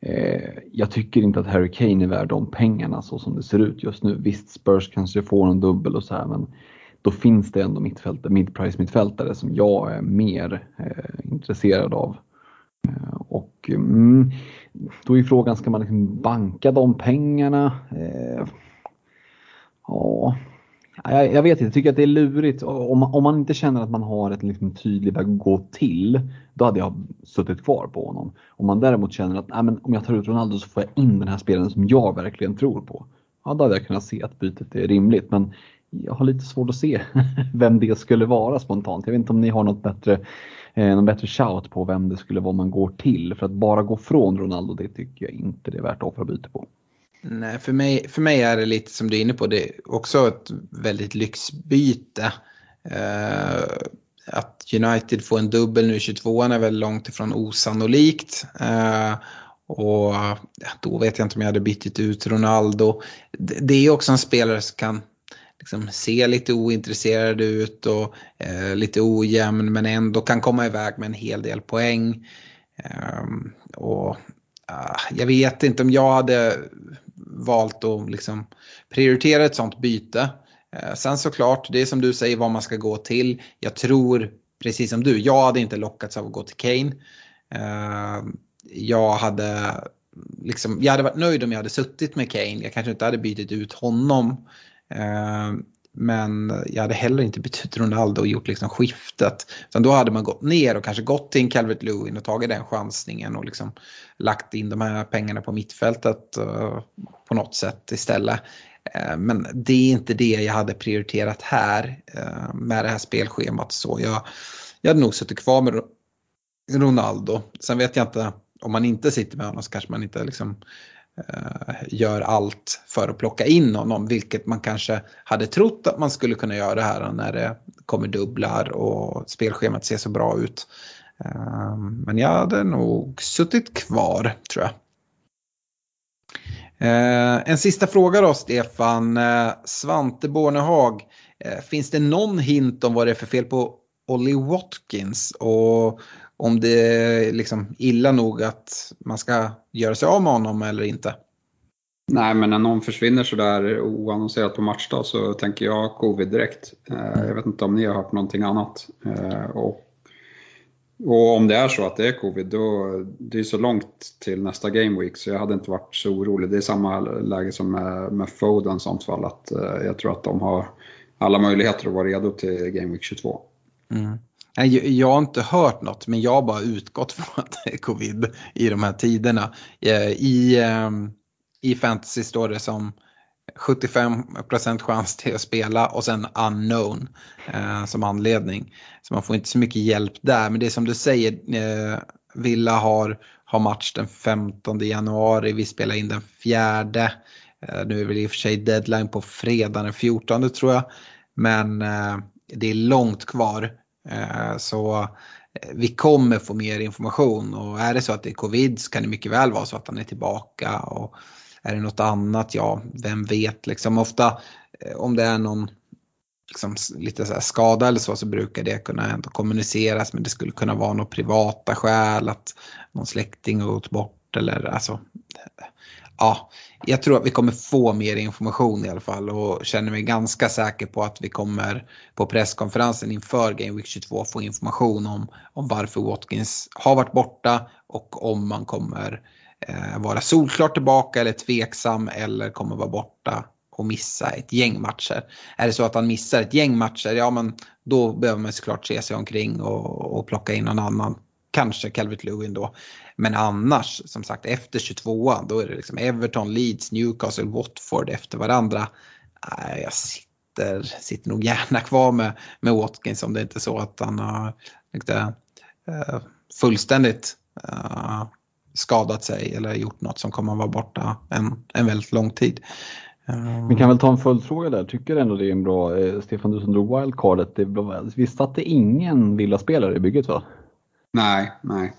Eh, jag tycker inte att Harry Kane är värd de pengarna så som det ser ut just nu. Visst, Spurs kanske får en dubbel och så här, men då finns det ändå mittfältare, mid-price mittfältare som jag är mer eh, intresserad av. Eh, och mm, då är frågan, ska man liksom banka de pengarna? Eh, ja, jag, jag, vet inte, jag tycker att det är lurigt. Om man, om man inte känner att man har ett liksom tydlig väg att gå till, då hade jag suttit kvar på honom. Om man däremot känner att nej, men om jag tar ut Ronaldo så får jag in den här spelaren som jag verkligen tror på. Ja, då hade jag kunnat se att bytet är rimligt. Men jag har lite svårt att se vem det skulle vara spontant. Jag vet inte om ni har något bättre, eh, någon bättre shout på vem det skulle vara man går till. För att bara gå från Ronaldo, det tycker jag inte det är värt att offra byte på. Nej, för mig, för mig är det lite som du är inne på, det är också ett väldigt lyxbyte. Eh, att United får en dubbel nu 22 är väl långt ifrån osannolikt. Eh, och då vet jag inte om jag hade bytt ut Ronaldo. Det, det är också en spelare som kan liksom se lite ointresserad ut och eh, lite ojämn men ändå kan komma iväg med en hel del poäng. Eh, och eh, Jag vet inte om jag hade valt att liksom prioritera ett sånt byte. Eh, sen såklart, det är som du säger vad man ska gå till. Jag tror, precis som du, jag hade inte lockats av att gå till Kane. Eh, jag hade liksom, jag hade varit nöjd om jag hade suttit med Kane. Jag kanske inte hade bytt ut honom eh, men jag hade heller inte bytt ut Ronaldo och gjort liksom skiftet. Utan då hade man gått ner och kanske gått till en Calvert Lewin och tagit den chansningen och liksom lagt in de här pengarna på mittfältet eh, på något sätt istället. Eh, men det är inte det jag hade prioriterat här eh, med det här spelschemat. Så jag, jag hade nog suttit kvar med Ronaldo. Sen vet jag inte om man inte sitter med honom så kanske man inte liksom Eh, Eh, gör allt för att plocka in honom, vilket man kanske hade trott att man skulle kunna göra här när det kommer dubblar och spelschemat ser så bra ut. Eh, men jag hade nog suttit kvar, tror jag. Eh, en sista fråga då, Stefan. Svante Bornehag. Finns det någon hint om vad det är för fel på Ollie Watkins? Och om det är liksom illa nog att man ska göra sig av med honom eller inte. Nej, men när någon försvinner sådär oannonserat på matchdag så tänker jag covid direkt. Eh, jag vet inte om ni har hört någonting annat. Eh, och, och om det är så att det är covid, då det är så långt till nästa game week så jag hade inte varit så orolig. Det är samma läge som med, med Foden sånt fall, att eh, jag tror att de har alla möjligheter att vara redo till game week 22. Mm. Jag har inte hört något men jag har bara utgått från att det är covid i de här tiderna. Eh, I, ehm, i fantasy står det som 75% chans till att spela och sen unknown eh, som anledning. Så man får inte så mycket hjälp där. Men det är som du säger, eh, Villa har, har match den 15 januari, vi spelar in den 4. Eh, nu är väl i och för sig deadline på fredag den 14 tror jag. Men eh, det är långt kvar eh, så eh, vi kommer få mer information och är det så att det är covid så kan det mycket väl vara så att han är tillbaka. Och är det något annat, ja, vem vet liksom. Ofta eh, om det är någon liksom, lite så skada eller så så brukar det kunna ändå kommuniceras men det skulle kunna vara något privata skäl att någon släkting har gått bort eller alltså ja, jag tror att vi kommer få mer information i alla fall och känner mig ganska säker på att vi kommer på presskonferensen inför Game Week 22 få information om, om varför Watkins har varit borta och om man kommer eh, vara solklart tillbaka eller tveksam eller kommer vara borta och missa ett gäng matcher. Är det så att han missar ett gäng matcher, ja men då behöver man såklart se sig omkring och, och plocka in någon annan. Kanske Calvert Lewin då. Men annars, som sagt, efter 22an då är det liksom Everton, Leeds, Newcastle, Watford efter varandra. Jag sitter, sitter nog gärna kvar med, med Watkins om det inte är så att han har liksom, fullständigt uh, skadat sig eller gjort något som kommer att vara borta en, en väldigt lång tid. Uh, Vi kan väl ta en följdfråga där. Tycker ändå det är en bra, eh, Stefan du som drog wildcardet, det, visst att det ingen villaspelare i bygget va? Nej, nej.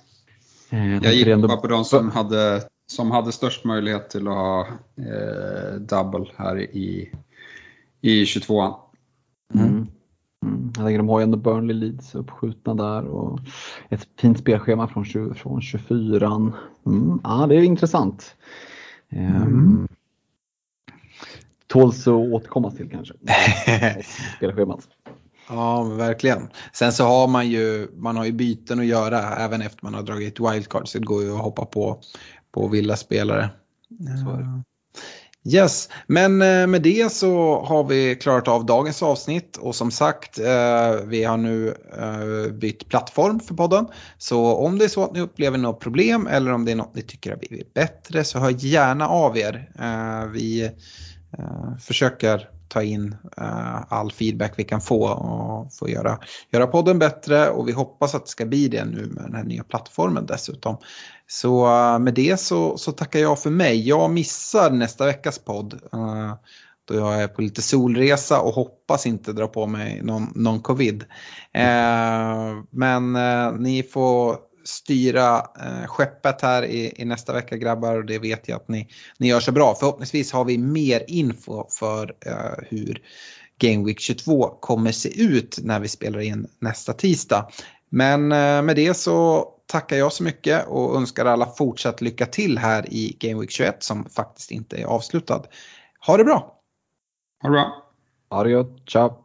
Eh, jag gick ändå... bara på de som hade, som hade störst möjlighet till att ha eh, double här i, i 22an. Mm. Mm. Jag tänker de har ju ändå Burnley Leeds uppskjutna där och ett fint spelschema från, 20, från 24. Mm. Ja, det är intressant. Um, tåls att återkomma till kanske. Spelschemat. Ja, verkligen. Sen så har man ju, man har ju byten att göra även efter man har dragit wildcard. Så det går ju att hoppa på, på vilda spelare. Yes, men eh, med det så har vi klarat av dagens avsnitt och som sagt eh, vi har nu eh, bytt plattform för podden. Så om det är så att ni upplever något problem eller om det är något ni tycker har blivit bättre så hör gärna av er. Vi försöker ta in eh, all feedback vi kan få och få göra, göra podden bättre och vi hoppas att det ska bli det nu med den här nya plattformen dessutom. Så uh, med det så, så tackar jag för mig. Jag missar nästa veckas podd. Uh, då jag är på lite solresa och hoppas inte dra på mig någon, någon covid. Uh, men ni får styra eh, skeppet här i, i, nästa vecka grabbar och det vet jag att ni, ni gör så bra. Förhoppningsvis har vi mer info för eh, hur Game Week 22 kommer se ut när vi spelar in nästa tisdag. Men eh, med det så tackar jag så mycket och önskar alla fortsatt lycka till här i Game Week 21 som faktiskt inte är avslutad. Ha det bra! Ha det bra! Ha det gott, ciao!